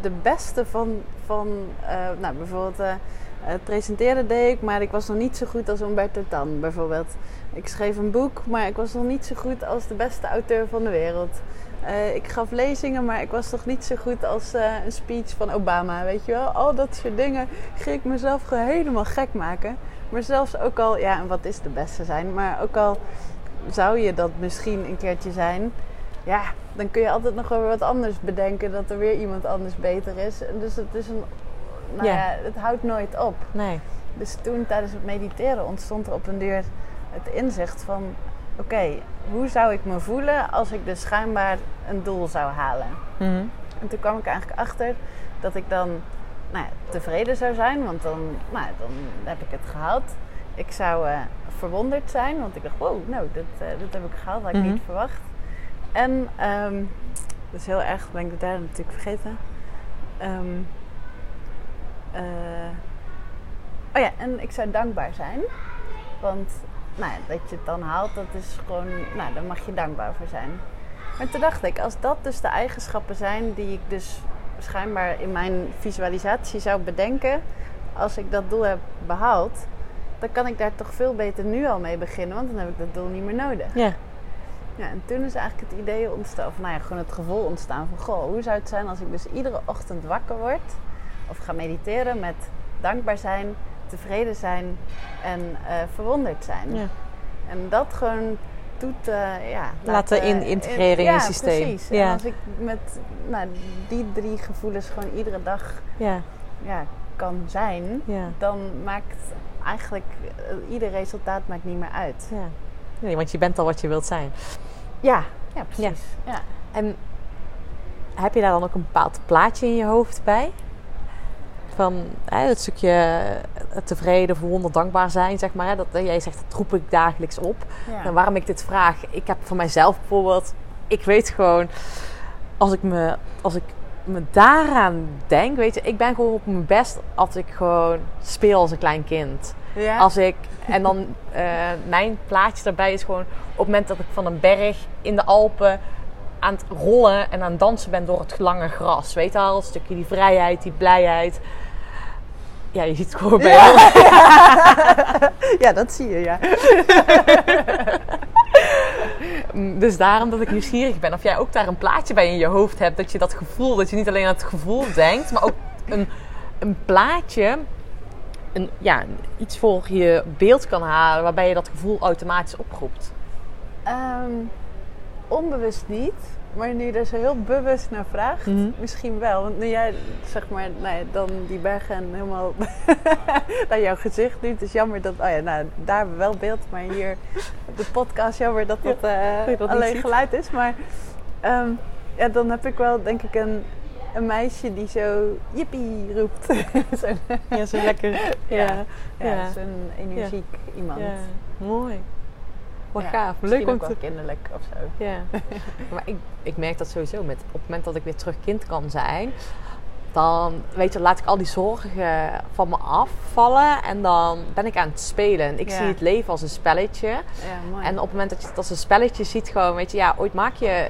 de beste van, van eh, nou, bijvoorbeeld eh, het presenteren deed ik, maar ik was nog niet zo goed als Umberto Tan bijvoorbeeld. Ik schreef een boek, maar ik was nog niet zo goed als de beste auteur van de wereld. Eh, ik gaf lezingen, maar ik was nog niet zo goed als eh, een speech van Obama, weet je wel. Al dat soort dingen ging ik mezelf gewoon helemaal gek maken. Maar zelfs ook al, ja, en wat is de beste zijn, maar ook al zou je dat misschien een keertje zijn, ja, dan kun je altijd nog wel weer wat anders bedenken dat er weer iemand anders beter is. En dus het is een, nou Ja. ja, het houdt nooit op. Nee. Dus toen tijdens het mediteren ontstond er op een duur het inzicht van... Oké, hoe zou ik me voelen als ik dus schijnbaar een doel zou halen? Mhm. En toen kwam ik eigenlijk achter dat ik dan nou ja, tevreden zou zijn, want dan, nou, dan heb ik het gehaald. ik zou eh, verwonderd zijn, want ik dacht, wow, nou, dit, eh, dit heb ik gehaald, had ik Mhm. niet verwacht. En, ehm dat is heel erg, ben ik de derde natuurlijk vergeten. Ehm, eh, oh ja, en ik zou dankbaar zijn. Want nou, dat je het dan haalt, dat is gewoon, nou, daar mag je dankbaar voor zijn. Maar toen dacht ik, als dat dus de eigenschappen zijn die ik dus schijnbaar in mijn visualisatie zou bedenken, als ik dat doel heb behaald, dan kan ik daar toch veel beter nu al mee beginnen, want dan heb ik dat doel niet meer nodig. Ja. Ja, en toen is eigenlijk het idee ontstaan, of nou ja, gewoon het gevoel ontstaan van, goh, hoe zou het zijn als ik dus iedere ochtend wakker word of ga mediteren met dankbaar zijn, tevreden zijn en eh, verwonderd zijn. Ja. En dat gewoon doet, eh, ja, Laten in- integreren in je systeem. Precies. Ja. En als ik met nou, die drie gevoelens gewoon iedere dag Ja. ja, kan zijn, dan maakt eigenlijk eh, ieder resultaat maakt niet meer uit. ja. Nee, want je bent al wat je wilt zijn. Ja, ja precies. Ja. En heb je daar dan ook een bepaald plaatje in je hoofd bij? Van hè, het stukje tevreden, verwonderd, dankbaar zijn, zeg maar. Hè? Dat, jij zegt, dat roep ik dagelijks op. Ja. En waarom ik dit vraag, ik heb voor mijzelf bijvoorbeeld, ik weet gewoon, als ik me, als ik me daaraan denk, weet je, ik ben gewoon op mijn best als ik gewoon speel als een klein kind. Ja. Als ik, en dan eh, mijn plaatje daarbij is gewoon op het moment dat ik van een berg in de Alpen aan het rollen en aan het dansen ben door het lange gras. Weet je al, een stukje die vrijheid, die blijheid. Ja, je ziet het gewoon bij jou. ja, dat zie je, ja. Dus daarom dat ik nieuwsgierig ben of jij ook daar een plaatje bij in je hoofd hebt. Dat je dat gevoel, dat je niet alleen aan het gevoel denkt, maar ook een, een plaatje, een, ja, iets voor je beeld kan halen waarbij je dat gevoel automatisch oproept. Ehm, onbewust niet. Maar nu je er zo heel bewust naar vraagt, Mhm. misschien wel. Want nu jij, zeg maar, nou ja, dan die bergen helemaal naar jouw gezicht doet, is jammer dat, oh ja, nou, daar hebben we wel beeld, maar hier op de podcast jammer dat dat, eh, dat alleen geluid is. Maar ehm, ja, dan heb ik wel, denk ik, een, een meisje die zo jippie roept. Ja, zo lekker. ja, ja, Ja. zo'n energiek iemand. Mooi. Wat gaaf. Leuk om ook te... wel kinderlijk of zo. Ja. maar ik, ik merk dat sowieso. Met, op het moment dat ik weer terug kind kan zijn... Dan, weet je, laat ik al die zorgen van me afvallen. En dan ben ik aan het spelen. En Ik Ja. zie het leven als een spelletje. Ja, mooi. En op het moment dat je het als een spelletje ziet, gewoon, weet je, ja, ooit maak je,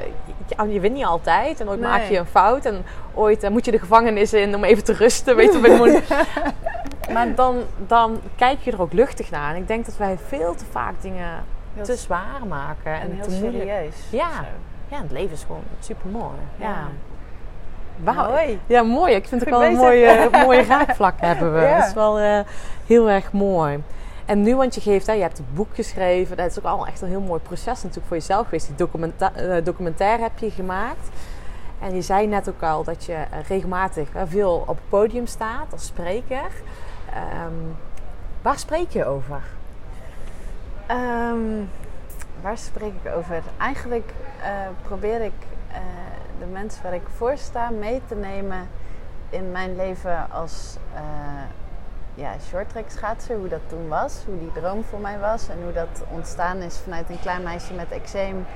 je, je wint niet altijd. En ooit Nee. maak je een fout. En ooit eh, moet je de gevangenis in om even te rusten. Weet je, moet- maar dan, dan kijk je er ook luchtig naar. En ik denk dat wij veel te vaak dingen Heel te zwaar maken. En, en heel te moeilijk. serieus. Ja. Ja, het leven is gewoon super mooi. Ja. Wauw. Mooi. Ja, mooi. Ik vind het wel een mooie, mooie raakvlak hebben we. Ja. Dat is wel eh, heel erg mooi. En nu, want je geeft, hè, je hebt een boek geschreven. Dat is ook al echt een heel mooi proces natuurlijk voor jezelf geweest. Die documenta eh, documentaire heb je gemaakt. En je zei net ook al dat je eh, regelmatig veel op het podium staat als spreker. Ehm, waar spreek je over? Ehm, waar spreek ik over? Eigenlijk eh, probeer ik de mensen waar ik voor sta mee te nemen in mijn leven als eh ja, shorttrack schaatser. Hoe dat toen was, hoe die droom voor mij was en hoe dat ontstaan is vanuit een klein meisje met eczeem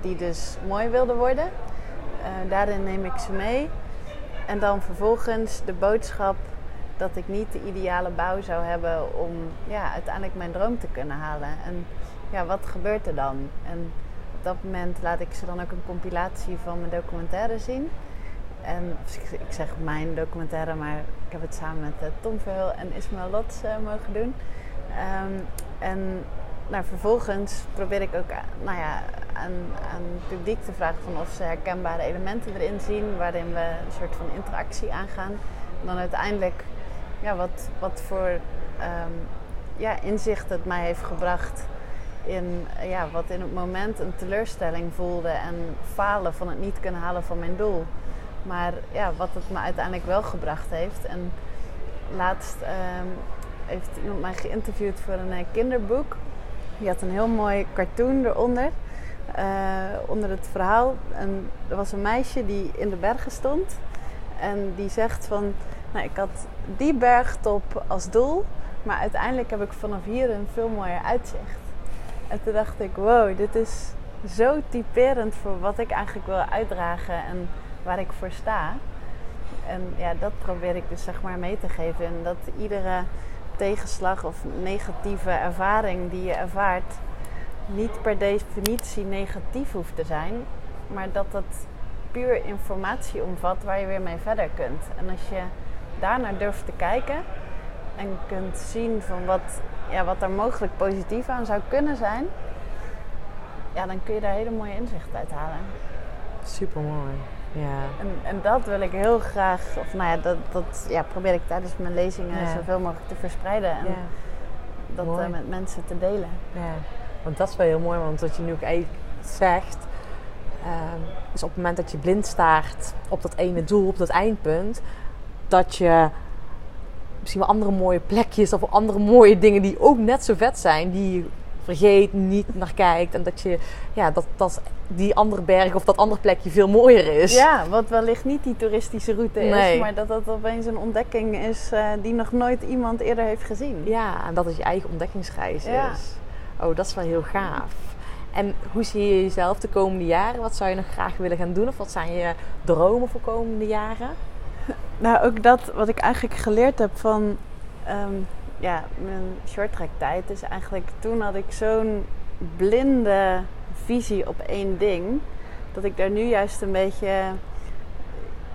die dus mooi wilde worden. Eh, daarin neem ik ze mee. En dan vervolgens de boodschap dat ik niet de ideale bouw zou hebben om ja, uiteindelijk mijn droom te kunnen halen. En ja, wat gebeurt er dan? En dat moment laat ik ze dan ook een compilatie van mijn documentaire zien. En ik, zeg mijn documentaire, maar ik heb het samen met eh, Tom Verheul en Ismael Lots eh, mogen doen. Ehm, en nou, vervolgens probeer ik ook aan- nou ja, aan, aan het publiek te vragen van of ze herkenbare elementen erin zien, waarin we een soort van interactie aangaan. En dan uiteindelijk ja, wat, wat voor ehm, ja, inzicht het mij heeft gebracht in ja, wat in het moment een teleurstelling voelde en falen van het niet kunnen halen van mijn doel. Maar ja, wat het me uiteindelijk wel gebracht heeft. En laatst ehm, heeft iemand mij geïnterviewd voor een eh, kinderboek. Die had een heel mooi cartoon eronder. eh, onder het verhaal. En er was een meisje die in de bergen stond. En die zegt van, nou, ik had die bergtop als doel. Maar uiteindelijk heb ik vanaf hier een veel mooier uitzicht. En toen dacht ik, wow, dit is zo typerend voor wat ik eigenlijk wil uitdragen en waar ik voor sta. En ja, dat probeer ik dus zeg maar mee te geven. En dat iedere tegenslag of negatieve ervaring die je ervaart, niet per definitie negatief hoeft te zijn, maar dat het puur informatie omvat waar je weer mee verder kunt. En als je daarnaar durft te kijken en kunt zien van wat, ja, wat er mogelijk positief aan zou kunnen zijn, ja, dan kun je daar hele mooie inzichten uit halen. Super mooi. Ja. En, en dat wil ik heel graag, of nou ja, dat, dat ja, probeer ik tijdens mijn lezingen Ja. zoveel mogelijk te verspreiden en ja. dat eh, met mensen te delen. Ja, want dat is wel heel mooi, want wat je nu ook eigenlijk zegt, ehm, is op het moment dat je blind staart op dat ene doel, op dat eindpunt, dat je misschien wel andere mooie plekjes of andere mooie dingen die ook net zo vet zijn, die je vergeet, niet naar kijkt en dat je, ja, dat, dat die andere berg of dat andere plekje veel mooier is. Ja, wat wellicht niet die toeristische route is, Nee. maar dat dat opeens een ontdekking is eh, die nog nooit iemand eerder heeft gezien. Ja, en dat het je eigen ontdekkingsreis Ja. is. Oh, dat is wel heel gaaf. En hoe zie je jezelf de komende jaren? Wat zou je nog graag willen gaan doen? Of wat zijn je dromen voor komende jaren? Nou, ook dat wat ik eigenlijk geleerd heb van ehm, ja, mijn shorttrack tijd is eigenlijk toen had ik zo'n blinde visie op één ding dat ik daar nu juist een beetje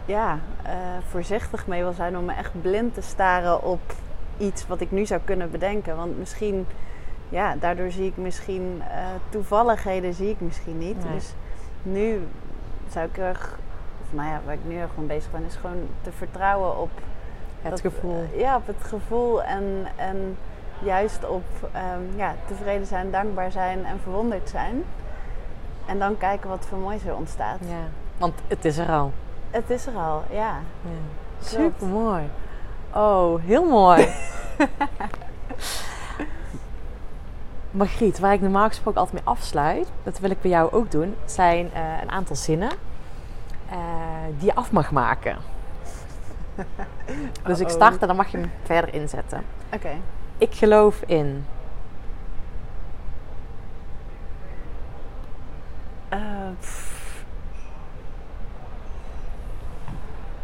ja, eh, voorzichtig mee wil zijn om me echt blind te staren op iets wat ik nu zou kunnen bedenken. Want misschien, ja, daardoor zie ik misschien eh, toevalligheden zie ik misschien niet. Nee. Dus nu zou ik erg, nou ja, waar ik nu mee bezig ben, is gewoon te vertrouwen op Het dat- gevoel. eh, ja, op het gevoel en, en juist op ehm, ja, tevreden zijn, dankbaar zijn en verwonderd zijn. En dan kijken wat voor moois er ontstaat. Ja, want het is er al. Het is er al, ja. Ja. Super mooi. Oh, heel mooi. Margriet, waar ik normaal gesproken altijd mee afsluit, dat wil ik bij jou ook doen, zijn eh, een aantal zinnen eh, die je af mag maken. dus ik start en dan mag je hem verder inzetten. Oké. Ik geloof in. Eh.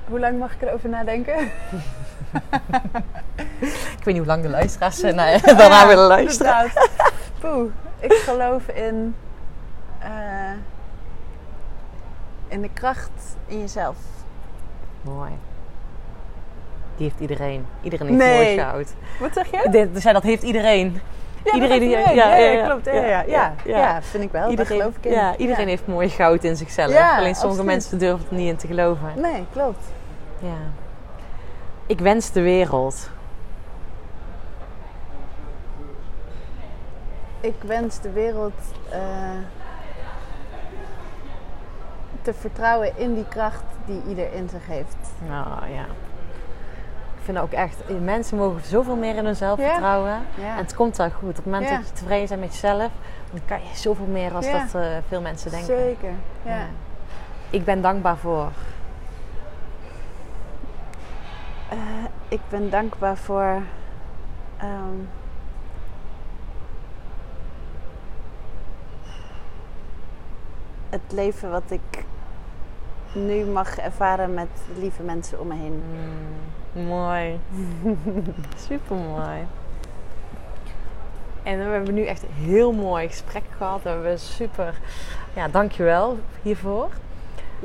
Hoe lang mag ik erover nadenken? Ik weet niet hoe lang de luisteraars naar- daarna willen luisteren. Poeh. Ik geloof in, eh, in de kracht in jezelf. Mooi. Die heeft iedereen. Iedereen heeft Nee. mooi goud. Wat zeg je? Dit, dus ja, dat heeft iedereen. Ja, Iedereen die- ja, ja, ja, ja, ja, klopt. Ja, ja, ja, ja, ja. ja. vind ik wel. Iedereen, geloof ik in. Ja, iedereen Ja. heeft mooi goud in zichzelf. Ja, Alleen sommige absoluut. mensen durven er niet in te geloven. Nee, klopt. Ja. Ik wens de wereld. Ik wens de wereld eh, te vertrouwen in die kracht die ieder in zich heeft. Nou ja. Ik vind ook echt, mensen mogen zoveel meer in hunzelf Ja. vertrouwen. Ja. En het komt wel goed. Op het moment Ja. dat je tevreden bent met jezelf, dan kan je zoveel meer als dat eh, veel mensen denken. Zeker. Ja. Ja. Ik ben dankbaar voor. Eh, ik ben dankbaar voor. ehm, het leven wat ik nu mag ervaren met lieve mensen om me heen. Mm, mooi. Super mooi. En we hebben nu echt een heel mooi gesprek gehad. We hebben super. Ja, dankjewel hiervoor.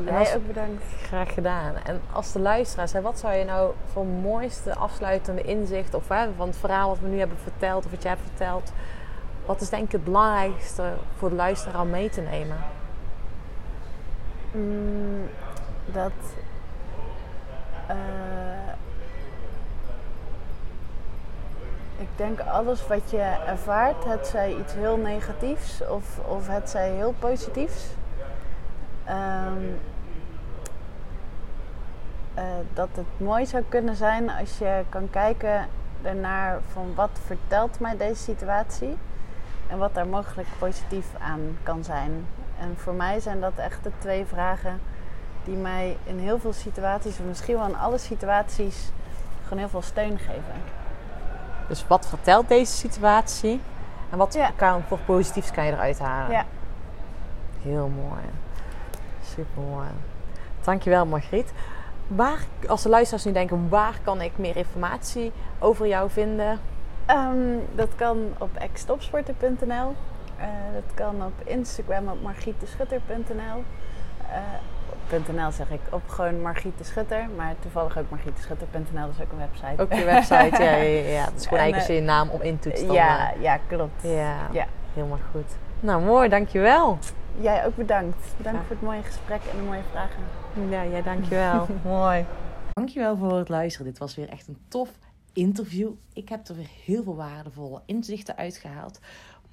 Jij als- ook bedankt. Graag gedaan. En als de luisteraars, hè, wat zou je nou voor mooiste afsluitende inzicht of hè, van het verhaal wat we nu hebben verteld of wat jij hebt verteld, wat is denk ik het belangrijkste voor de luisteraar om mee te nemen? Mm, dat. eh, ik denk alles wat je ervaart, het zij iets heel negatiefs of, of het zij heel positiefs. ehm, eh, dat het mooi zou kunnen zijn als je kan kijken ernaar van wat vertelt mij deze situatie en wat daar mogelijk positief aan kan zijn. En voor mij zijn dat echt de twee vragen die mij in heel veel situaties, of misschien wel in alle situaties, gewoon heel veel steun geven. Dus wat vertelt deze situatie? En wat Ja. kan voor positiefs kan je eruit halen? Ja. Heel mooi. Super mooi. Dankjewel Margriet. Waar, als de luisteraars nu denken, waar kan ik meer informatie over jou vinden? Ehm, dat kan op extopsporter.nl. Eh, dat kan op Instagram op margrieteschutter.nl. Eh, .nl zeg ik op gewoon Margriet de Schutter. Maar toevallig ook margrieteschutter.nl, dat is ook een website. Ook je website, ja, ja, ja. Dat is gewoon eigenlijk je naam om in dan, ja, eh, ja, klopt. ja, Ja. helemaal goed. Nou, mooi, dankjewel. Jij ook bedankt. Bedankt Ja. voor het mooie gesprek en de mooie vragen. Ja, ja dankjewel. Mooi. Dankjewel voor het luisteren. Dit was weer echt een tof interview. Ik heb er weer heel veel waardevolle inzichten uitgehaald.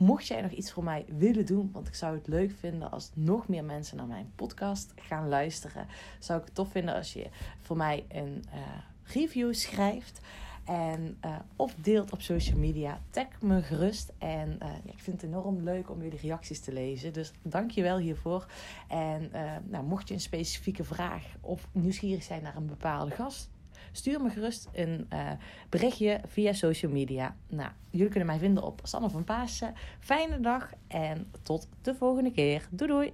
Mocht jij nog iets voor mij willen doen, want ik zou het leuk vinden als nog meer mensen naar mijn podcast gaan luisteren, zou ik het tof vinden als je voor mij een eh, review schrijft. En, eh, of deelt op social media. Tag me gerust. En eh, ik vind het enorm leuk om jullie reacties te lezen. Dus dank je wel hiervoor. En nou, mocht je een specifieke vraag of nieuwsgierig zijn naar een bepaalde gast, Stuur me gerust een eh, berichtje via social media. Nou, jullie kunnen mij vinden op Sanne van Paassen. Fijne dag en tot de volgende keer. Doei doei!